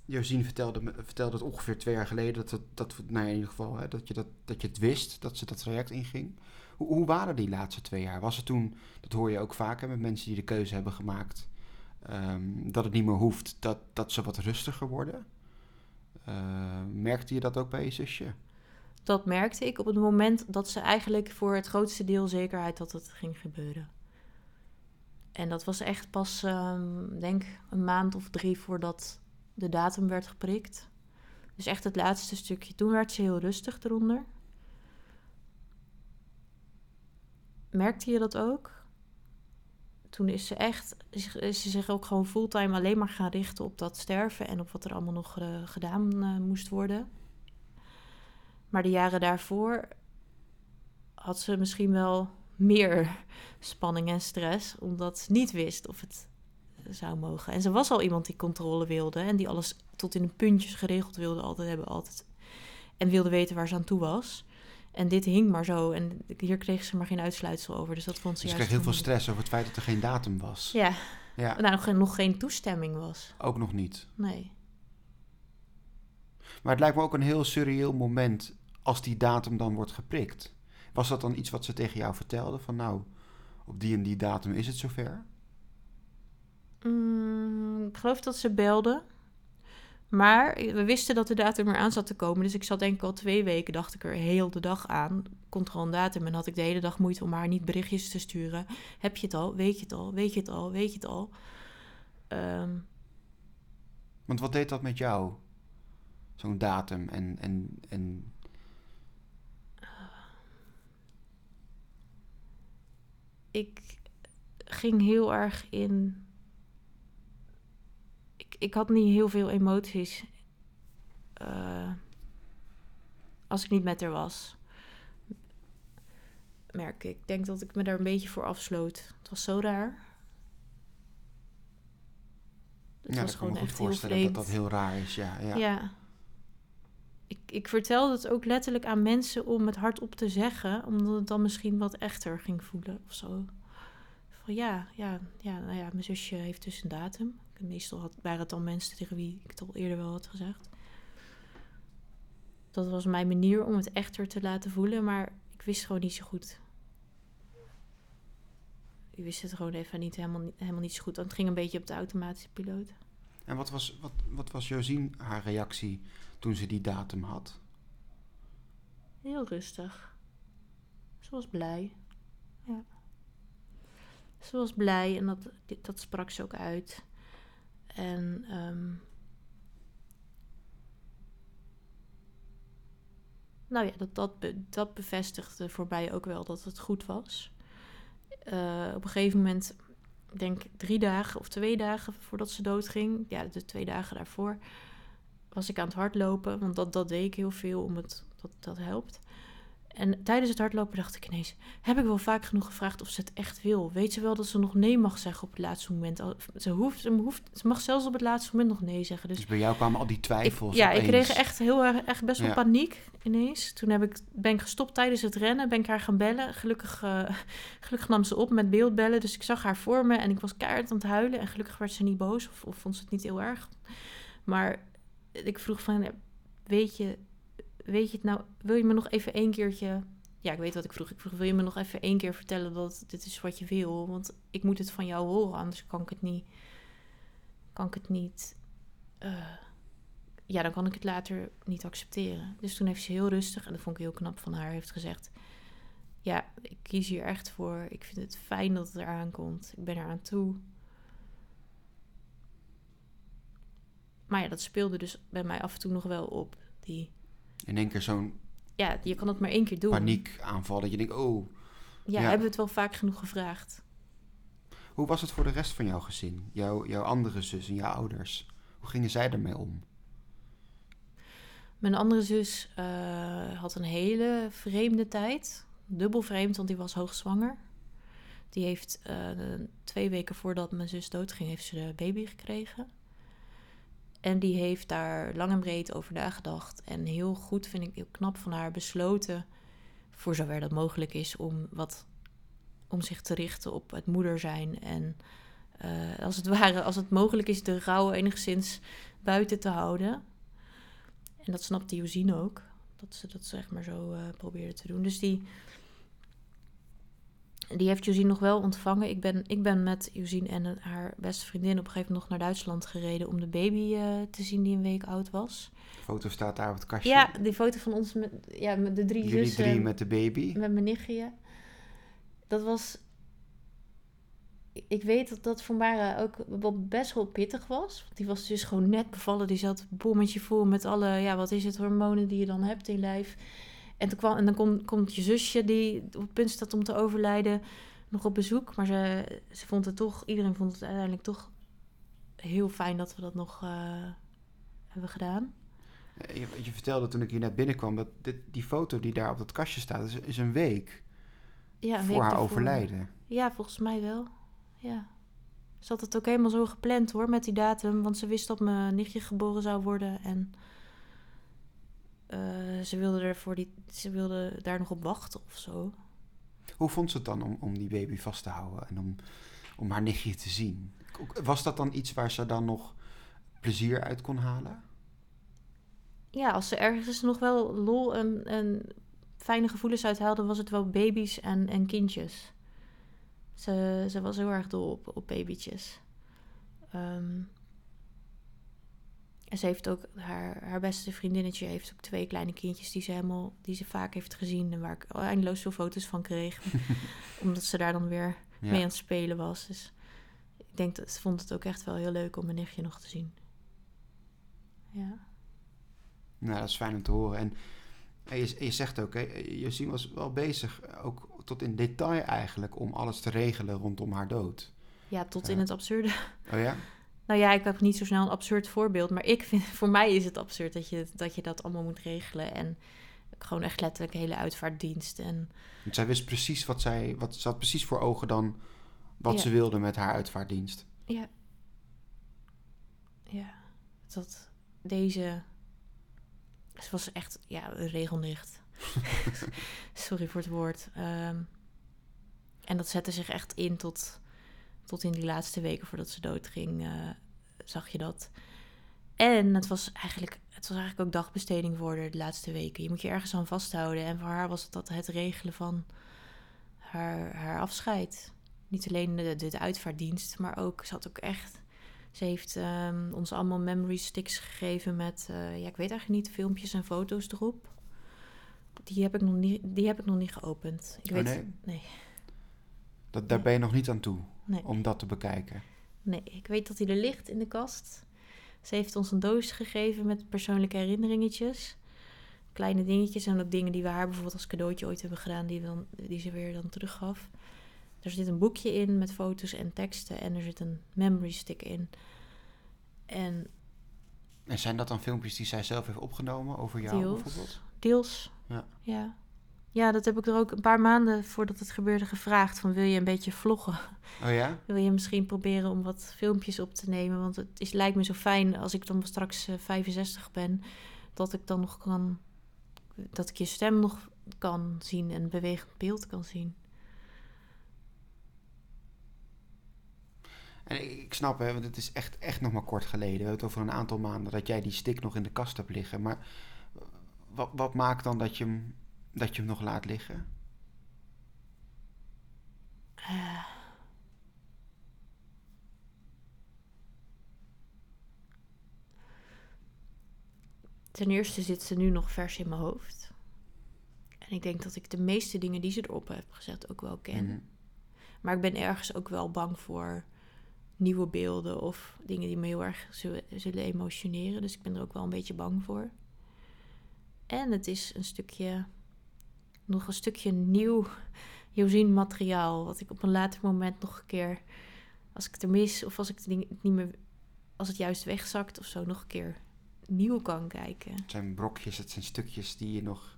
S1: Josien vertelde, me- vertelde het ongeveer twee jaar geleden, dat, dat, nou in ieder geval, hè, dat, je dat, dat je het wist, dat ze dat traject inging. Hoe, hoe waren die laatste twee jaar? Was het toen, dat hoor je ook vaker met mensen die de keuze hebben gemaakt, ehm, dat het niet meer hoeft, dat, dat ze wat rustiger worden? Eh, merkte je dat ook bij je zusje?
S2: dat merkte ik op het moment dat ze eigenlijk voor het grootste deel zekerheid dat het ging gebeuren. En dat was echt pas, ehm, denk een maand of drie voordat de datum werd geprikt. Dus echt het laatste stukje. Toen werd ze heel rustig eronder. Merkte je dat ook? Toen is ze echt, is ze zich ook gewoon fulltime alleen maar gaan richten op dat sterven en op wat er allemaal nog eh, gedaan eh, moest worden. Maar de jaren daarvoor had ze misschien wel meer spanning en stress, omdat ze niet wist of het zou mogen. En ze was al iemand die controle wilde en die alles tot in de puntjes geregeld wilde altijd hebben, altijd. En wilde weten waar ze aan toe was. En dit hing maar zo. En hier kreeg ze maar geen uitsluitsel over. Dus dat vond ze
S1: Dus
S2: juist
S1: kreeg heel veel stress over het feit dat er geen datum was.
S2: Ja,
S1: Ja,
S2: nou, nog, geen- nog geen toestemming was.
S1: ook nog niet.
S2: Nee.
S1: Maar het lijkt me ook een heel surreëel moment als die datum dan wordt geprikt. Was dat dan iets wat ze tegen jou vertelde? Van nou, op die en die datum is het zover?
S2: Mm, ik geloof dat ze belde. Maar we wisten dat de datum eraan zat te komen. Dus ik zat denk ik al twee weken, dacht ik er heel de dag aan. Er een datum en had ik de hele dag moeite om haar niet berichtjes te sturen. Heb je het al? Weet je het al? Weet je het al? Weet je het al? Ehm,
S1: Want wat deed dat met jou? Zo'n datum en, en, en
S2: ik ging heel erg in. Ik, had niet heel veel emoties. eh, als ik niet met haar was. Merk ik. Ik denk dat ik me daar een beetje voor afsloot. Het was zo raar. Het
S1: ja,
S2: was
S1: ik kan me
S2: gewoon
S1: goed
S2: echt heel
S1: voorstellen dat dat heel raar is. Ja, ja.
S2: Ja. Ik, ik vertelde het ook letterlijk aan mensen om het hardop te zeggen, omdat het dan misschien wat echter ging voelen of zo. Van ja, ja, ja, nou ja, mijn zusje heeft dus een datum. Meestal had, waren het dan mensen tegen wie ik het al eerder wel had gezegd. Dat was mijn manier om het echter te laten voelen, maar ik wist gewoon niet zo goed. Ik wist het gewoon even niet helemaal, niet- helemaal niet zo goed. Want het ging een beetje op de automatische piloot.
S1: En wat was, wat, wat was Josien haar reactie toen ze die datum had?
S2: Heel rustig. Ze was blij. Ja. Ze was blij en dat, dat sprak ze ook uit. En ehm, nou ja, dat, dat, dat bevestigde voor mij ook wel dat het goed was. Eh, op een gegeven moment, ik denk drie dagen of twee dagen voordat ze doodging, ja, de twee dagen daarvoor, was ik aan het hardlopen. Want dat, dat deed ik heel veel, om het, dat, dat helpt. En tijdens het hardlopen dacht ik ineens... heb ik wel vaak genoeg gevraagd of ze het echt wil? Weet ze wel dat ze nog nee mag zeggen op het laatste moment? Ze, hoeft, ze, hoeft, ze mag zelfs op het laatste moment nog nee zeggen. Dus
S1: Dus bij jou kwamen al die
S2: ik,
S1: twijfels
S2: ja, ik kreeg echt heel erg echt best wel
S1: Ja.
S2: paniek ineens. Toen heb ik, ben ik gestopt tijdens het rennen. Ben ik haar gaan bellen. Gelukkig, eh, gelukkig nam ze op met beeldbellen. Dus ik zag haar voor me en ik was keihard aan het huilen. En gelukkig werd ze niet boos of, of vond ze het niet heel erg. Maar ik vroeg van, weet je, weet je het nou... Wil je me nog even één keertje... Ja, ik weet wat ik vroeg. Ik vroeg, wil je me nog even één keer vertellen dat dit is wat je wil? Want ik moet het van jou horen, anders kan ik het niet kan ik het niet. eh, ja, dan kan ik het later niet accepteren. Dus toen heeft ze heel rustig, en dat vond ik heel knap van haar, heeft gezegd: Ja, ik kies hier echt voor. Ik vind het fijn dat het eraan komt. Ik ben eraan toe. Maar ja, dat speelde dus bij mij af en toe nog wel op. Die,
S1: In één keer zo'n
S2: ja, je kan het maar één keer doen.
S1: paniekaanval dat je denkt, oh,
S2: Ja,
S1: Ja.
S2: hebben we het wel vaak genoeg gevraagd.
S1: hoe was het voor de rest van jouw gezin? Jouw, jouw andere zus en jouw ouders? Hoe gingen zij ermee om?
S2: Mijn andere zus eh, had een hele vreemde tijd. Dubbel vreemd, want die was hoogzwanger. Die heeft eh, twee weken voordat mijn zus doodging, heeft ze de baby gekregen. En die heeft daar lang en breed over nagedacht. En heel goed, vind ik heel knap van haar, besloten, voor zover dat mogelijk is, om, wat, om zich te richten op het moeder zijn. En eh, als het ware, als het mogelijk is, de rouw enigszins buiten te houden. En dat snapte Josine ook. Dat ze dat zeg maar zo eh, probeerde te doen. Dus die, die heeft Josine nog wel ontvangen. Ik ben, ik ben met Josine en haar beste vriendin op een gegeven moment nog naar Duitsland gereden... om de baby eh, te zien die een week oud was.
S1: De foto staat daar op het kastje.
S2: Ja, die foto van ons met, ja, met de drie
S1: Jullie
S2: zussen.
S1: drie met de baby.
S2: Met mijn nichtje. Dat was... Ik weet dat dat voor Mara ook wel best wel pittig was. Want die was dus gewoon net bevallen. Die zat bommetje vol met alle, ja, wat is het, hormonen die je dan hebt in lijf. En, toen kwam, en dan komt, komt je zusje, die op het punt staat om te overlijden, nog op bezoek. Maar ze, ze vond het toch, iedereen vond het uiteindelijk toch heel fijn dat we dat nog eh, hebben gedaan.
S1: Eh, Je, je vertelde toen ik hier net binnenkwam dat dit, die foto die daar op dat kastje staat, is, is een week
S2: Ja, een
S1: voor
S2: week
S1: haar overlijden.
S2: Ja, volgens mij wel. Ja. Ze had het ook helemaal zo gepland hoor, met die datum. Want ze wist dat mijn nichtje geboren zou worden. En eh, ze, wilde er voor die, ze wilde daar nog op wachten of zo.
S1: Hoe vond ze het dan om, om die baby vast te houden en om, om haar nichtje te zien? Was dat dan iets waar ze dan nog plezier uit kon halen?
S2: Ja, als ze ergens nog wel lol en, en fijne gevoelens uithaalde, was het wel baby's en, en kindjes. Ze, ze was heel erg dol op, op babytjes. Ehm, en ze heeft ook, haar, haar beste vriendinnetje heeft ook twee kleine kindjes die ze helemaal, die ze vaak heeft gezien en waar ik eindeloos veel foto's van kreeg. omdat ze daar dan weer
S1: Ja.
S2: mee aan het spelen was. Dus ik denk dat ze vond het ook echt wel heel leuk om mijn nichtje nog te zien. Ja.
S1: Nou, dat is fijn om te horen. En, en je, je zegt ook, hè, Josien was wel bezig, ook tot in detail eigenlijk, om alles te regelen rondom haar dood.
S2: Ja, tot in het absurde.
S1: Oh ja?
S2: Nou ja, ik heb niet zo snel een absurd voorbeeld, maar ik vind, voor mij is het absurd dat je dat, je dat allemaal moet regelen. En gewoon echt letterlijk hele uitvaartdienst. En
S1: Want zij wist precies wat zij, wat, ze had precies voor ogen dan wat
S2: Ja.
S1: ze wilde met haar uitvaartdienst.
S2: ja, ja, dat deze, het was echt, ja, regelnicht. Sorry voor het woord. Ehm, en dat zette zich echt in tot, tot in die laatste weken voordat ze doodging, eh, zag je dat. En het was eigenlijk, het was eigenlijk ook dagbesteding voor haar de laatste weken. Je moet je ergens aan vasthouden. En voor haar was het dat het regelen van haar, haar afscheid. Niet alleen de, de, de uitvaartdienst, maar ook, ze had ook echt... Ze heeft ehm, ons allemaal memory sticks gegeven met, eh, ja, ik weet eigenlijk niet, filmpjes en foto's erop. Die heb ik nog niet, die heb ik nog niet geopend. Ik
S1: Oh,
S2: weet,
S1: nee?
S2: nee.
S1: Dat, daar
S2: Nee.
S1: ben je nog niet aan toe,
S2: Nee.
S1: om dat te bekijken.
S2: Nee, ik weet dat hij er ligt in de kast. Ze heeft ons een doos gegeven met persoonlijke herinneringetjes. Kleine dingetjes en ook dingen die we haar bijvoorbeeld als cadeautje ooit hebben gedaan, die, dan, die ze weer dan teruggaf. Er zit een boekje in met foto's en teksten en er zit een memory stick in. En
S1: En zijn dat dan filmpjes die zij zelf heeft opgenomen over jou
S2: deels,
S1: bijvoorbeeld?
S2: deels,
S1: Ja.
S2: ja. Ja, dat heb ik er ook een paar maanden voordat het gebeurde gevraagd. Van wil je een beetje vloggen?
S1: Oh ja?
S2: Wil je misschien proberen om wat filmpjes op te nemen? Want het is, lijkt me zo fijn als ik dan straks eh, 65 ben, dat ik dan nog kan, dat ik je stem nog kan zien en bewegend beeld kan zien.
S1: En ik, ik snap, hè, want het is echt, echt nog maar kort geleden. We hebben het over een aantal maanden dat jij die stick nog in de kast hebt liggen. Maar wat, wat maakt dan dat je, hem, dat je hem nog laat liggen?
S2: Eh. Ten eerste zit ze nu nog vers in mijn hoofd. En ik denk dat ik de meeste dingen die ze erop heeft gezet ook wel ken.
S1: Mhm.
S2: Maar ik ben ergens ook wel bang voor nieuwe beelden of dingen die me heel erg zullen emotioneren. Dus ik ben er ook wel een beetje bang voor. En het is een stukje nog een stukje nieuw Josien materiaal. Wat ik op een later moment nog een keer, als ik het er mis of als ik het ding- niet meer, als het juist wegzakt of zo, nog een keer nieuw kan kijken.
S1: Het zijn brokjes, het zijn stukjes die je nog,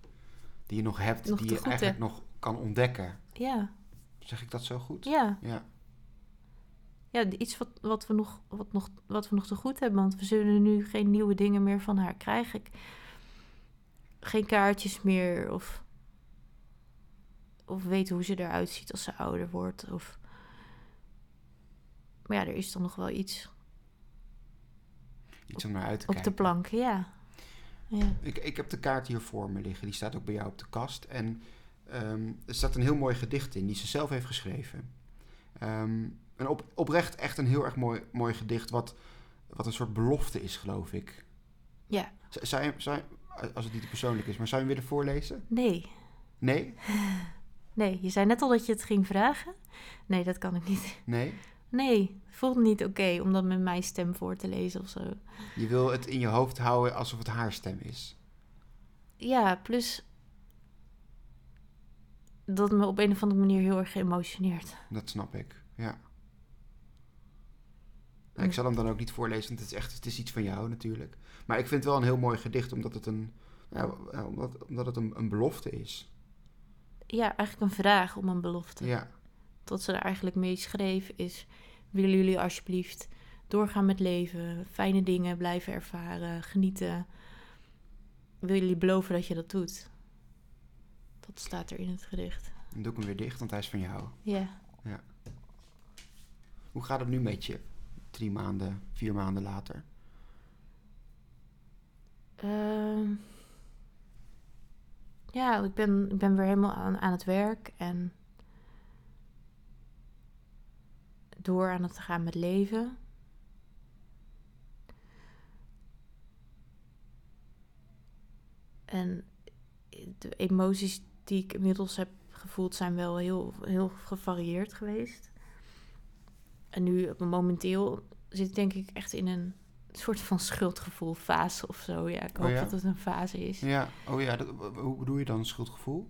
S1: die je nog hebt,
S2: Nog
S1: die je eigenlijk
S2: hebt.
S1: nog kan ontdekken.
S2: Ja,
S1: Zeg ik dat zo goed?
S2: ja.
S1: Ja.
S2: Ja, iets wat, wat, we nog, wat, nog, wat we nog te goed hebben. Want we zullen nu geen nieuwe dingen meer van haar krijgen. Ik- geen kaartjes meer. Of, of weten hoe ze eruit ziet als ze ouder wordt. Of... Maar ja, er is dan nog wel iets
S1: Iets om naar uit te
S2: op
S1: kijken.
S2: de plank. Ja. ja.
S1: Ik, ik heb de kaart hier voor me liggen. Die staat ook bij jou op de kast. En ehm, er staat een heel mooi gedicht in, die ze zelf heeft geschreven. Ehm, en op, oprecht echt een heel erg mooi, mooi gedicht, wat, wat een soort belofte is, geloof ik.
S2: Ja.
S1: Z- Zou je, zou je- als het niet te persoonlijk is, maar zou je hem willen voorlezen?
S2: Nee.
S1: Nee?
S2: Nee, je zei net al dat je het ging vragen. Nee, dat kan ik niet.
S1: Nee?
S2: Nee, voelt niet oké om dat met mijn stem voor te lezen of zo.
S1: Je wil het in je hoofd houden alsof het haar stem is.
S2: Ja, plus dat me op een of andere manier heel erg geëmotioneerd.
S1: Dat snap ik, ja. Nou, ik zal hem dan ook niet voorlezen, want het is echt het is iets van jou natuurlijk. Maar ik vind het wel een heel mooi gedicht, omdat het een, omdat, omdat het een, een belofte is.
S2: Ja, eigenlijk een vraag om een belofte.
S1: Ja,
S2: Wat ze er eigenlijk mee schreef is... willen jullie alsjeblieft doorgaan met leven... fijne dingen blijven ervaren, genieten... wil jullie beloven dat je dat doet? Dat staat er in het gedicht.
S1: dan doe ik hem weer dicht, want hij is van jou.
S2: Ja.
S1: Hoe gaat het nu met je? Drie maanden, vier maanden later.
S2: Ehm, ja, ik ben, ik ben weer helemaal aan, aan het werk en door aan het gaan met leven. En de emoties die ik inmiddels heb gevoeld zijn wel heel, heel gevarieerd geweest. En nu momenteel zit ik denk ik echt in een soort van schuldgevoel fase of zo. Ja, ik
S1: Oh
S2: hoop
S1: ja?
S2: dat het een fase is.
S1: Ja, oh ja, dat, hoe bedoel je dan een schuldgevoel?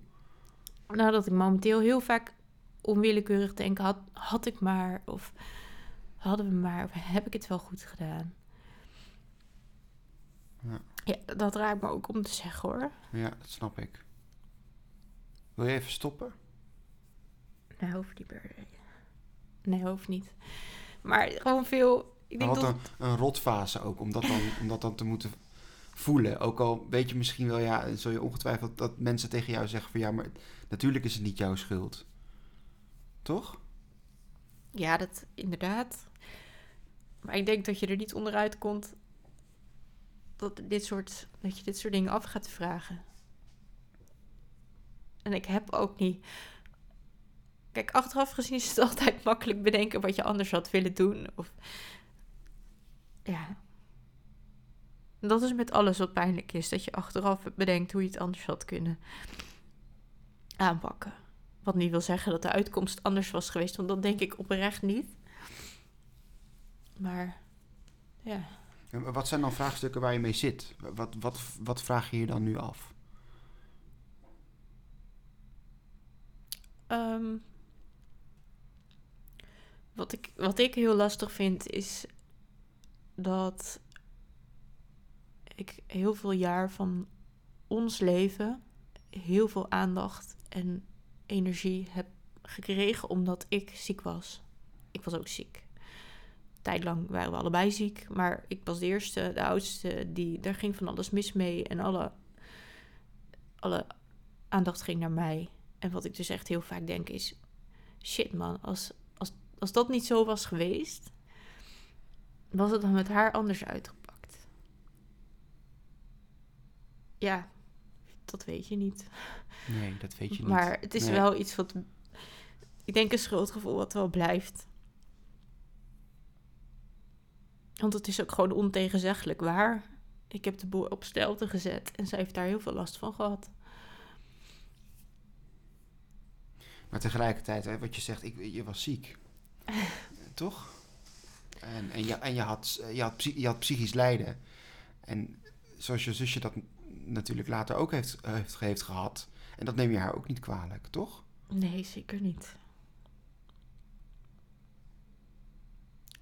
S2: Nou, dat ik momenteel heel vaak onwillekeurig denk, had, had ik maar, of hadden we maar, of heb ik het wel goed gedaan?
S1: Ja.
S2: Ja, dat raakt me ook om te zeggen hoor.
S1: Ja, dat snap ik. Wil je even stoppen?
S2: Nee, hoeft niet meer. Nee, hoeft niet. Maar gewoon veel, ik denk
S1: Wat
S2: dat...
S1: een, een rotfase ook, om dat, dan, om dat dan te moeten voelen. Ook al weet je misschien wel, ja, zul je ongetwijfeld dat mensen tegen jou zeggen van ja, maar natuurlijk is het niet jouw schuld. Toch?
S2: Ja, dat inderdaad. Maar ik denk dat je er niet onderuit komt dat, dit soort, dat je dit soort dingen af gaat vragen. En ik heb ook niet. Kijk, achteraf gezien is het altijd makkelijk bedenken wat je anders had willen doen. Of ja. Dat is met alles wat pijnlijk is. Dat je achteraf bedenkt hoe je het anders had kunnen aanpakken. Wat niet wil zeggen dat de uitkomst anders was geweest, want dat denk ik oprecht niet. Maar ja,
S1: En Wat zijn dan vraagstukken waar je mee zit? Wat, wat, wat vraag je je dan nu af?
S2: Ehm, wat, ik, wat ik heel lastig vind is dat ik heel veel jaar van ons leven heel veel aandacht en energie heb gekregen omdat ik ziek was. Ik was ook ziek. Tijdlang waren we allebei ziek, maar ik was de eerste, de oudste, die, daar ging van alles mis mee en alle, alle aandacht ging naar mij. En wat ik dus echt heel vaak denk is: shit man, als, als, als dat niet zo was geweest, was het dan met haar anders uitgepakt. Ja, dat weet je niet.
S1: Nee, dat weet je niet.
S2: Maar het is
S1: Nee.
S2: wel iets wat. Ik denk een schuldgevoel wat wel blijft. Want het is ook gewoon ontegenzeggelijk waar. Ik heb de boel op stelte gezet en zij heeft daar heel veel last van gehad.
S1: Maar tegelijkertijd, hè, wat je zegt, ik, je was ziek. Toch? En, en, je, en je, had, je, had, psy- je had psychisch lijden. En zoals je zusje dat natuurlijk later ook heeft, heeft, heeft gehad. En dat neem je haar ook niet kwalijk, toch?
S2: Nee, zeker niet.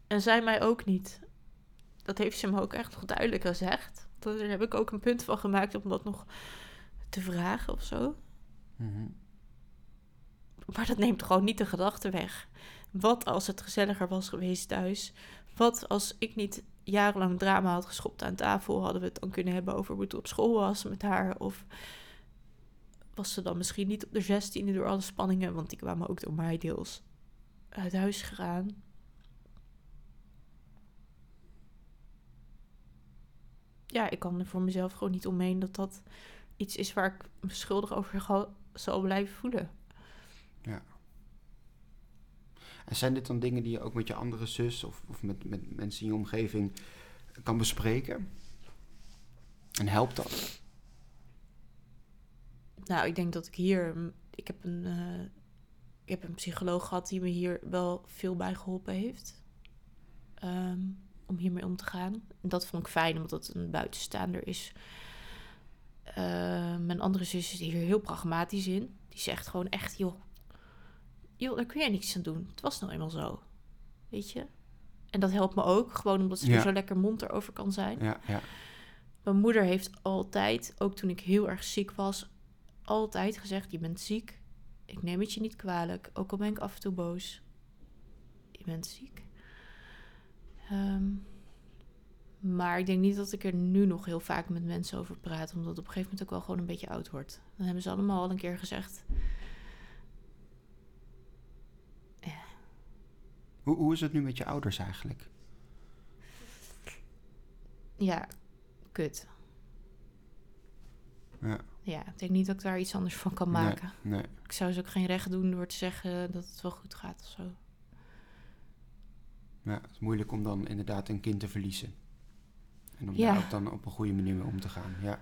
S2: En zij mij ook niet. Dat heeft ze me ook echt nog duidelijk gezegd. Daar heb ik ook een punt van gemaakt om dat nog te vragen of zo.
S1: Mhm.
S2: Maar dat neemt gewoon niet de gedachte weg. Wat als het gezelliger was geweest thuis? Wat als ik niet jarenlang drama had geschopt aan tafel? Hadden we het dan kunnen hebben over hoe het op school was met haar? Of was ze dan misschien niet op de zestiende door alle spanningen? Want die kwamen ook door mij deels uit huis gegaan. Ja, ik kan er voor mezelf gewoon niet omheen dat dat iets is waar ik me schuldig over zal blijven voelen.
S1: En zijn dit dan dingen die je ook met je andere zus of, of met, met mensen in je omgeving kan bespreken? En helpt dat?
S2: Nou, ik denk dat ik hier. Ik heb een, eh, ik heb een psycholoog gehad die me hier wel veel bij geholpen heeft. Ehm, om hiermee om te gaan. En dat vond ik fijn, omdat het een buitenstaander is. Eh, mijn andere zus is hier heel pragmatisch in. Die zegt gewoon echt, joh, joh, daar kun je niks aan doen. Het was nou eenmaal zo. Weet je? En dat helpt me ook, gewoon omdat ze
S1: Ja.
S2: er zo lekker mond erover kan zijn.
S1: Ja, ja.
S2: Mijn moeder heeft altijd, ook toen ik heel erg ziek was, altijd gezegd: Je bent ziek. Ik neem het je niet kwalijk. Ook al ben ik af en toe boos. Je bent ziek. Ehm, maar ik denk niet dat ik er nu nog heel vaak met mensen over praat. Omdat het op een gegeven moment ook wel gewoon een beetje oud wordt. Dan hebben ze allemaal al een keer gezegd.
S1: Hoe, hoe is het nu met je ouders eigenlijk?
S2: Ja, kut.
S1: Ja.
S2: Ja, ik denk niet dat ik daar iets anders van kan maken.
S1: Nee, nee.
S2: Ik zou ze ook geen recht doen door te zeggen dat het wel goed gaat of zo.
S1: Ja, het is moeilijk om dan inderdaad een kind te verliezen. En om
S2: Ja.
S1: daar ook dan op een goede manier mee om te gaan. Ja,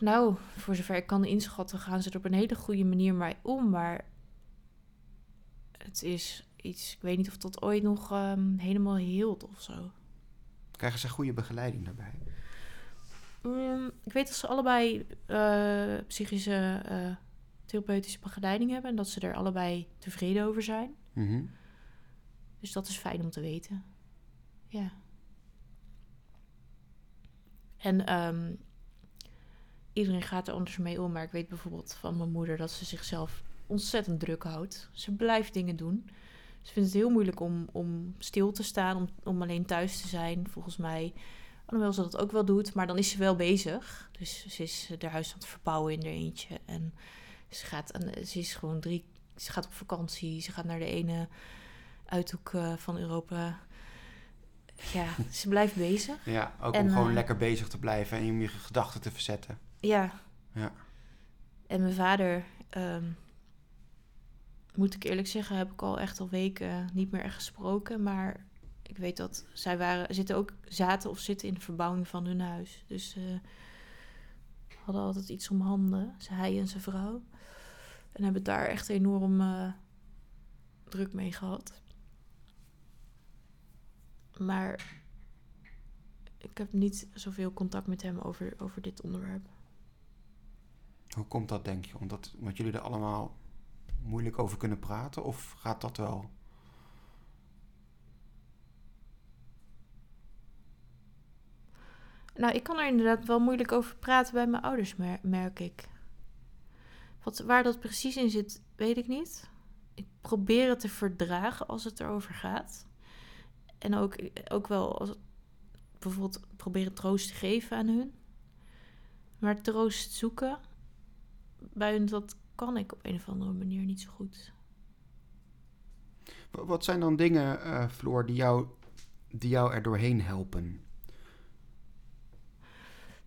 S2: Nou, voor zover ik kan inschatten, gaan ze er op een hele goede manier mee om. Maar het is iets, ik weet niet of dat ooit nog ehm, helemaal hield of zo.
S1: krijgen ze goede begeleiding daarbij?
S2: Mm, ik weet dat ze allebei eh, psychische eh, therapeutische begeleiding hebben en dat ze er allebei tevreden over zijn.
S1: Mhm.
S2: Dus dat is fijn om te weten. Ja. En ehm, iedereen gaat er anders mee om. Maar ik weet bijvoorbeeld van mijn moeder dat ze zichzelf ontzettend druk houdt. Ze blijft dingen doen. Ze vindt het heel moeilijk om, om stil te staan, om, om alleen thuis te zijn, volgens mij. Alhoewel ze dat ook wel doet, maar dan is ze wel bezig. Dus ze is haar huis aan het verbouwen in haar eentje. En ze, gaat, en ze is gewoon drie... Ze gaat op vakantie, ze gaat naar de ene uithoek eh, van Europa. Ja, ze blijft bezig.
S1: Ja, ook
S2: En,
S1: om gewoon
S2: eh,
S1: lekker bezig te blijven en om je gedachten te verzetten.
S2: Ja.
S1: Ja.
S2: En mijn vader, ehm, moet ik eerlijk zeggen, heb ik al echt al weken niet meer echt gesproken. Maar ik weet dat zij waren, zitten ook, zaten of zitten in de verbouwing van hun huis. Dus ze hadden altijd iets om handen, hij en zijn vrouw. En hebben daar echt enorm eh, druk mee gehad. Maar ik heb niet zoveel contact met hem over, over dit onderwerp.
S1: Hoe komt dat, denk je? Omdat, omdat jullie er allemaal moeilijk over kunnen praten? Of gaat dat wel?
S2: Nou, ik kan er inderdaad wel moeilijk over praten bij mijn ouders, mer- merk ik. Wat, waar dat precies in zit, weet ik niet. Ik probeer het te verdragen als het erover gaat. En ook, ook wel als bijvoorbeeld proberen troost te geven aan hun. Maar troost zoeken bij hun, dat kan ik op een of andere manier niet zo goed.
S1: Wa- Wat zijn dan dingen, eh, Floor, die jou, die jou er doorheen helpen?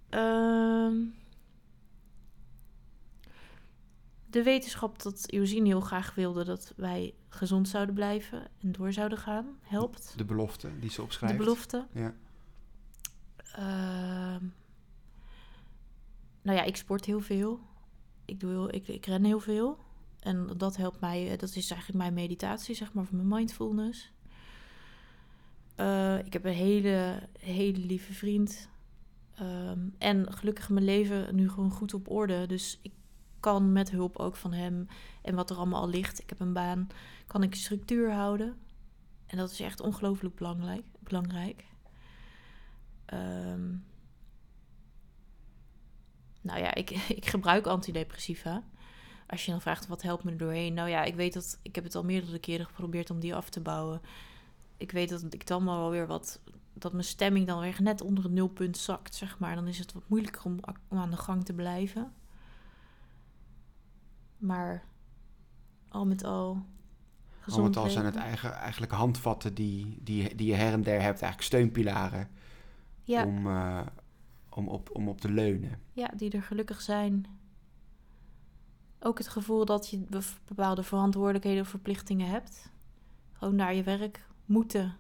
S2: Ehm, de wetenschap dat Josine heel graag wilde dat wij gezond zouden blijven en door zouden gaan, helpt.
S1: De belofte die ze
S2: De
S1: opschrijft?
S2: belofte.
S1: Ja.
S2: Ehm, nou ja, ik sport heel veel. Ik, doe ik, ik ren heel veel. En dat helpt mij, eh, dat is eigenlijk mijn meditatie, zeg maar, voor mijn mindfulness. Eh, ik heb een hele, hele lieve vriend. Ehm, en gelukkig mijn leven nu gewoon goed op orde. Dus ik kan met hulp ook van hem en wat er allemaal al ligt. Ik heb een baan, kan ik structuur houden. En dat is echt ongelooflijk belangrijk. belangrijk. Ehm, nou ja, ik, ik gebruik antidepressiva. Als je dan vraagt wat helpt me er doorheen. Nou ja, ik weet dat ik heb het al meerdere keren geprobeerd om die af te bouwen. Ik weet dat ik dan wel weer wat. Dat mijn stemming dan weer net onder het nulpunt zakt, zeg maar. Dan is het wat moeilijker om, om aan de gang te blijven. Maar al met al.
S1: Al met al zijn het eigen, eigenlijk handvatten die, die, die je her en der hebt, eigenlijk steunpilaren. Ja. Om, uh, om, op, om op te leunen.
S2: Ja, die er gelukkig zijn. Ook het gevoel dat je bepaalde verantwoordelijkheden of verplichtingen hebt. Gewoon naar je werk moeten.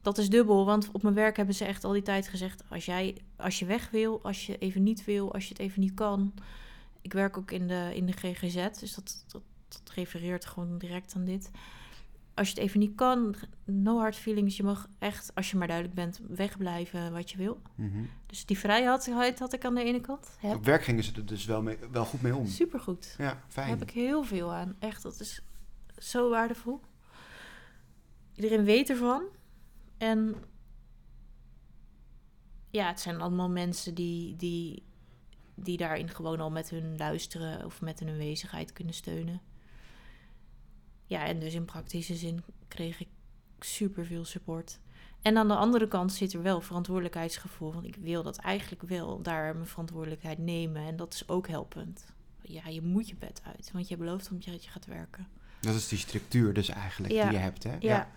S2: Dat is dubbel, want op mijn werk hebben ze echt al die tijd gezegd: als, jij, als je weg wil, als je even niet wil, als je het even niet kan. Ik werk ook in de, in de GGZ, dus dat, dat, dat refereert gewoon direct aan dit als je het even niet kan, no hard feelings. Je mag echt, als je maar duidelijk bent, wegblijven wat je wil. Mhm. Dus die vrijheid had ik aan de ene kant.
S1: Heb. Op werk gingen ze er dus wel, mee, wel goed mee om.
S2: Supergoed.
S1: Ja, fijn.
S2: Daar heb ik heel veel aan. Echt, dat is zo waardevol. Iedereen weet ervan. En ja, het zijn allemaal mensen die, die, die daarin gewoon al met hun luisteren of met hun aanwezigheid kunnen steunen. Ja, en dus in praktische zin kreeg ik super veel support. En aan de andere kant zit er wel verantwoordelijkheidsgevoel. Want ik wil dat eigenlijk wel daar mijn verantwoordelijkheid nemen. En dat is ook helpend. Ja, je moet je bed uit. Want je belooft omdat je gaat werken.
S1: Dat is die structuur dus eigenlijk die je hebt, hè? Ja.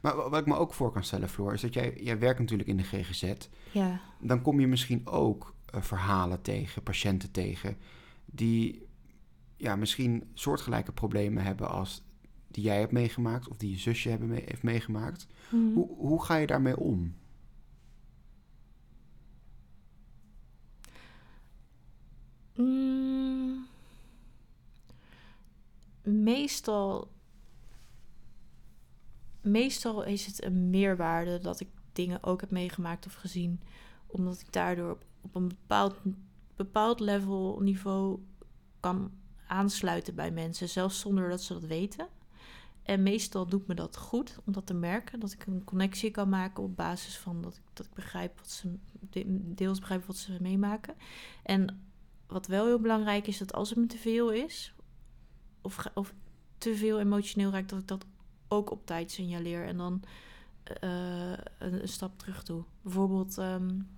S1: Maar wat ik me ook voor kan stellen, Floor, is dat jij, jij werkt natuurlijk in de GGZ.
S2: Ja.
S1: Dan kom je misschien ook uh, verhalen tegen, patiënten tegen, die ja, misschien soortgelijke problemen hebben als die jij hebt meegemaakt of die je zusje hebben mee, heeft meegemaakt. Mhm. Hoe, hoe ga je daarmee om?
S2: Mm. meestal, meestal is het een meerwaarde dat ik dingen ook heb meegemaakt of gezien, omdat ik daardoor op, op een bepaald, bepaald level, niveau kan aansluiten bij mensen, zelfs zonder dat ze dat weten. En meestal doet me dat goed om dat te merken. Dat ik een connectie kan maken op basis van dat ik, dat ik begrijp wat ze deels begrijp wat ze meemaken. En wat wel heel belangrijk is, dat als het me te veel is, of, of te veel emotioneel raakt, dat ik dat ook op tijd signaleer en dan uh, een, stap terug doe. Bijvoorbeeld, um,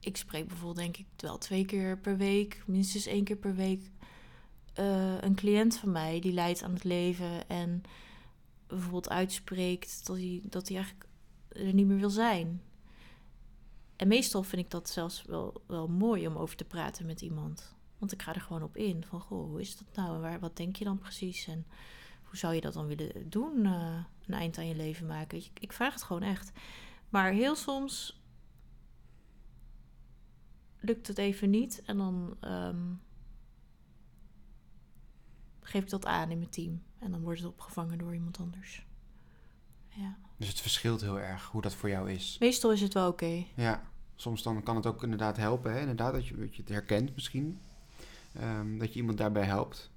S2: ik spreek bijvoorbeeld denk ik wel twee keer per week, minstens één keer per week uh, een cliënt van mij die lijdt aan het leven en bijvoorbeeld uitspreekt dat hij, dat hij eigenlijk er niet meer wil zijn. En meestal vind ik dat zelfs wel, wel mooi om over te praten met iemand. Want ik ga er gewoon op in. Van, goh, hoe is dat nou? En waar, wat denk je dan precies? En hoe zou je dat dan willen doen? Uh, een eind aan je leven maken? Ik, vraag het gewoon echt. Maar heel soms lukt het even niet. En dan um, geef ik dat aan in mijn team. En dan wordt het opgevangen door iemand anders. Ja.
S1: Dus het verschilt heel erg hoe dat voor jou is.
S2: Meestal is het wel oké.
S1: Ja, soms dan kan het ook inderdaad helpen. Hè? Inderdaad, dat je, dat je het herkent misschien. Um, dat je iemand daarbij helpt.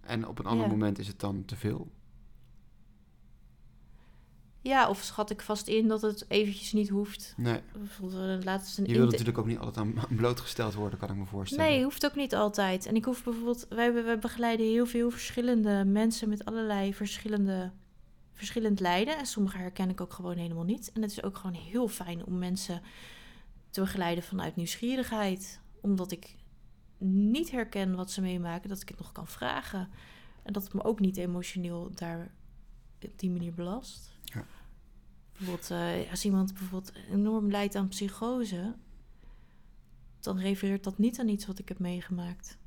S1: En op een ander moment is het dan te veel.
S2: Ja, of schat ik vast in dat het eventjes niet hoeft.
S1: Nee.
S2: Laatst een
S1: je wil natuurlijk ook niet altijd aan blootgesteld worden, kan ik me voorstellen.
S2: Nee, hoeft ook niet altijd. En ik hoef bijvoorbeeld, wij, wij begeleiden heel veel verschillende mensen met allerlei verschillende, verschillend lijden. En sommige herken ik ook gewoon helemaal niet. En het is ook gewoon heel fijn om mensen te begeleiden vanuit nieuwsgierigheid. Omdat ik niet herken wat ze meemaken, dat ik het nog kan vragen. En dat het me ook niet emotioneel daar op die manier belast. Bijvoorbeeld, uh, als iemand bijvoorbeeld enorm lijdt aan psychose, dan refereert dat niet aan iets wat ik heb meegemaakt.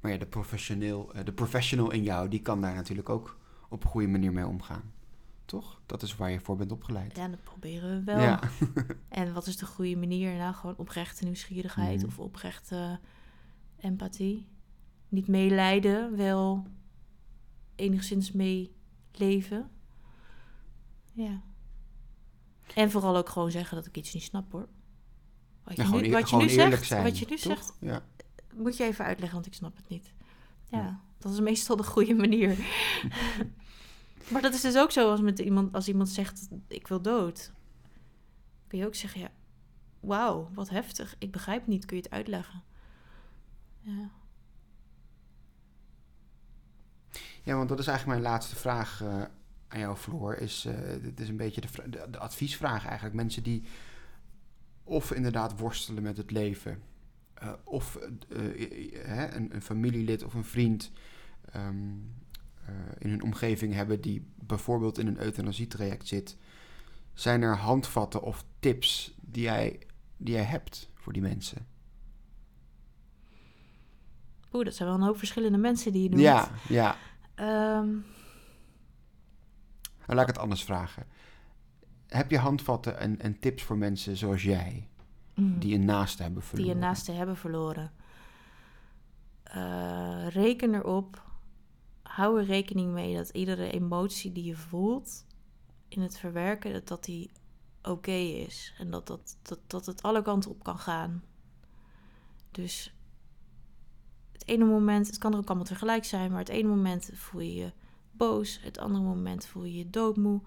S1: Maar ja, de professioneel, eh, de professional in jou, die kan daar natuurlijk ook op een goede manier mee omgaan. toch? Dat is waar je voor bent opgeleid.
S2: Ja, dat proberen we wel.
S1: Ja.
S2: En wat is de goede manier? Nou, gewoon oprechte nieuwsgierigheid
S1: Mhm.
S2: of oprechte empathie. Niet meelijden, wel enigszins meeleven. Ja. En vooral ook gewoon zeggen dat ik iets niet snap hoor. Wat je
S1: Ja, gewoon
S2: nu, wat je nu
S1: eerlijk
S2: zegt,
S1: zijn.
S2: wat je nu
S1: toch?
S2: zegt,
S1: Ja.
S2: moet je even uitleggen, want ik snap het niet. Ja,
S1: Ja.
S2: dat is meestal de goede manier. maar dat is dus ook zo als, met iemand, als iemand zegt, ik wil dood. Kun je ook zeggen, ja, wauw, wat heftig. Ik begrijp niet, kun je het uitleggen? Ja.
S1: Ja, want dat is eigenlijk mijn laatste vraag eh, aan jou, Floor. Is, eh, dit is een beetje de, de, de adviesvraag eigenlijk. Mensen die of inderdaad worstelen met het leven, eh, of eh, eh, een, een familielid of een vriend ehm, eh, in hun omgeving hebben die bijvoorbeeld in een euthanasietraject zit. Zijn er handvatten of tips die jij, die jij hebt voor die mensen?
S2: Oeh, dat zijn wel een hoop verschillende mensen die je noemt.
S1: Ja, ja.
S2: Ehm,
S1: Nou, laat ik het anders vragen. Heb je handvatten en, en tips voor mensen zoals jij,
S2: mm,
S1: die een naaste hebben
S2: die
S1: verloren?
S2: je naaste hebben verloren. Eh, reken erop. Hou er rekening mee dat iedere emotie die je voelt in het verwerken, dat, dat die oké is. En dat, dat, dat, dat het alle kanten op kan gaan. Dus het ene moment, het kan er ook allemaal tegelijk zijn, maar het ene moment voel je je boos, het andere moment voel je je doodmoe.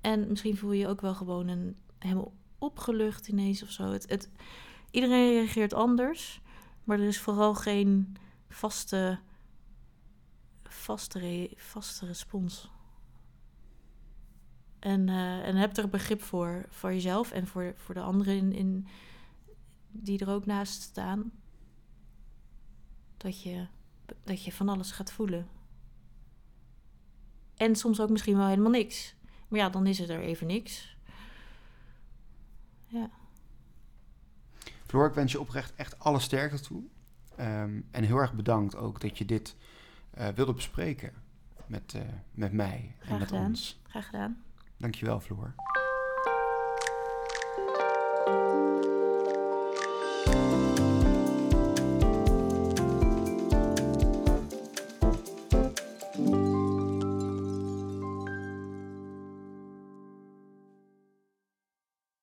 S2: En misschien voel je je ook wel gewoon een, helemaal opgelucht ineens of zo. Het, het, iedereen reageert anders, maar er is vooral geen vaste, vaste, vaste respons. En, eh, en heb er begrip voor, voor jezelf en voor, voor de anderen in, in, die er ook naast staan. Dat je, dat je van alles gaat voelen. En soms ook misschien wel helemaal niks. Maar ja, dan is het er even niks. Ja.
S1: Floor, ik wens je oprecht echt alle sterkte toe. Ehm, en heel erg bedankt ook dat je dit eh, wilde bespreken met, eh, met mij en
S2: Graag
S1: met
S2: gedaan.
S1: ons.
S2: Graag gedaan.
S1: Dankjewel, Floor.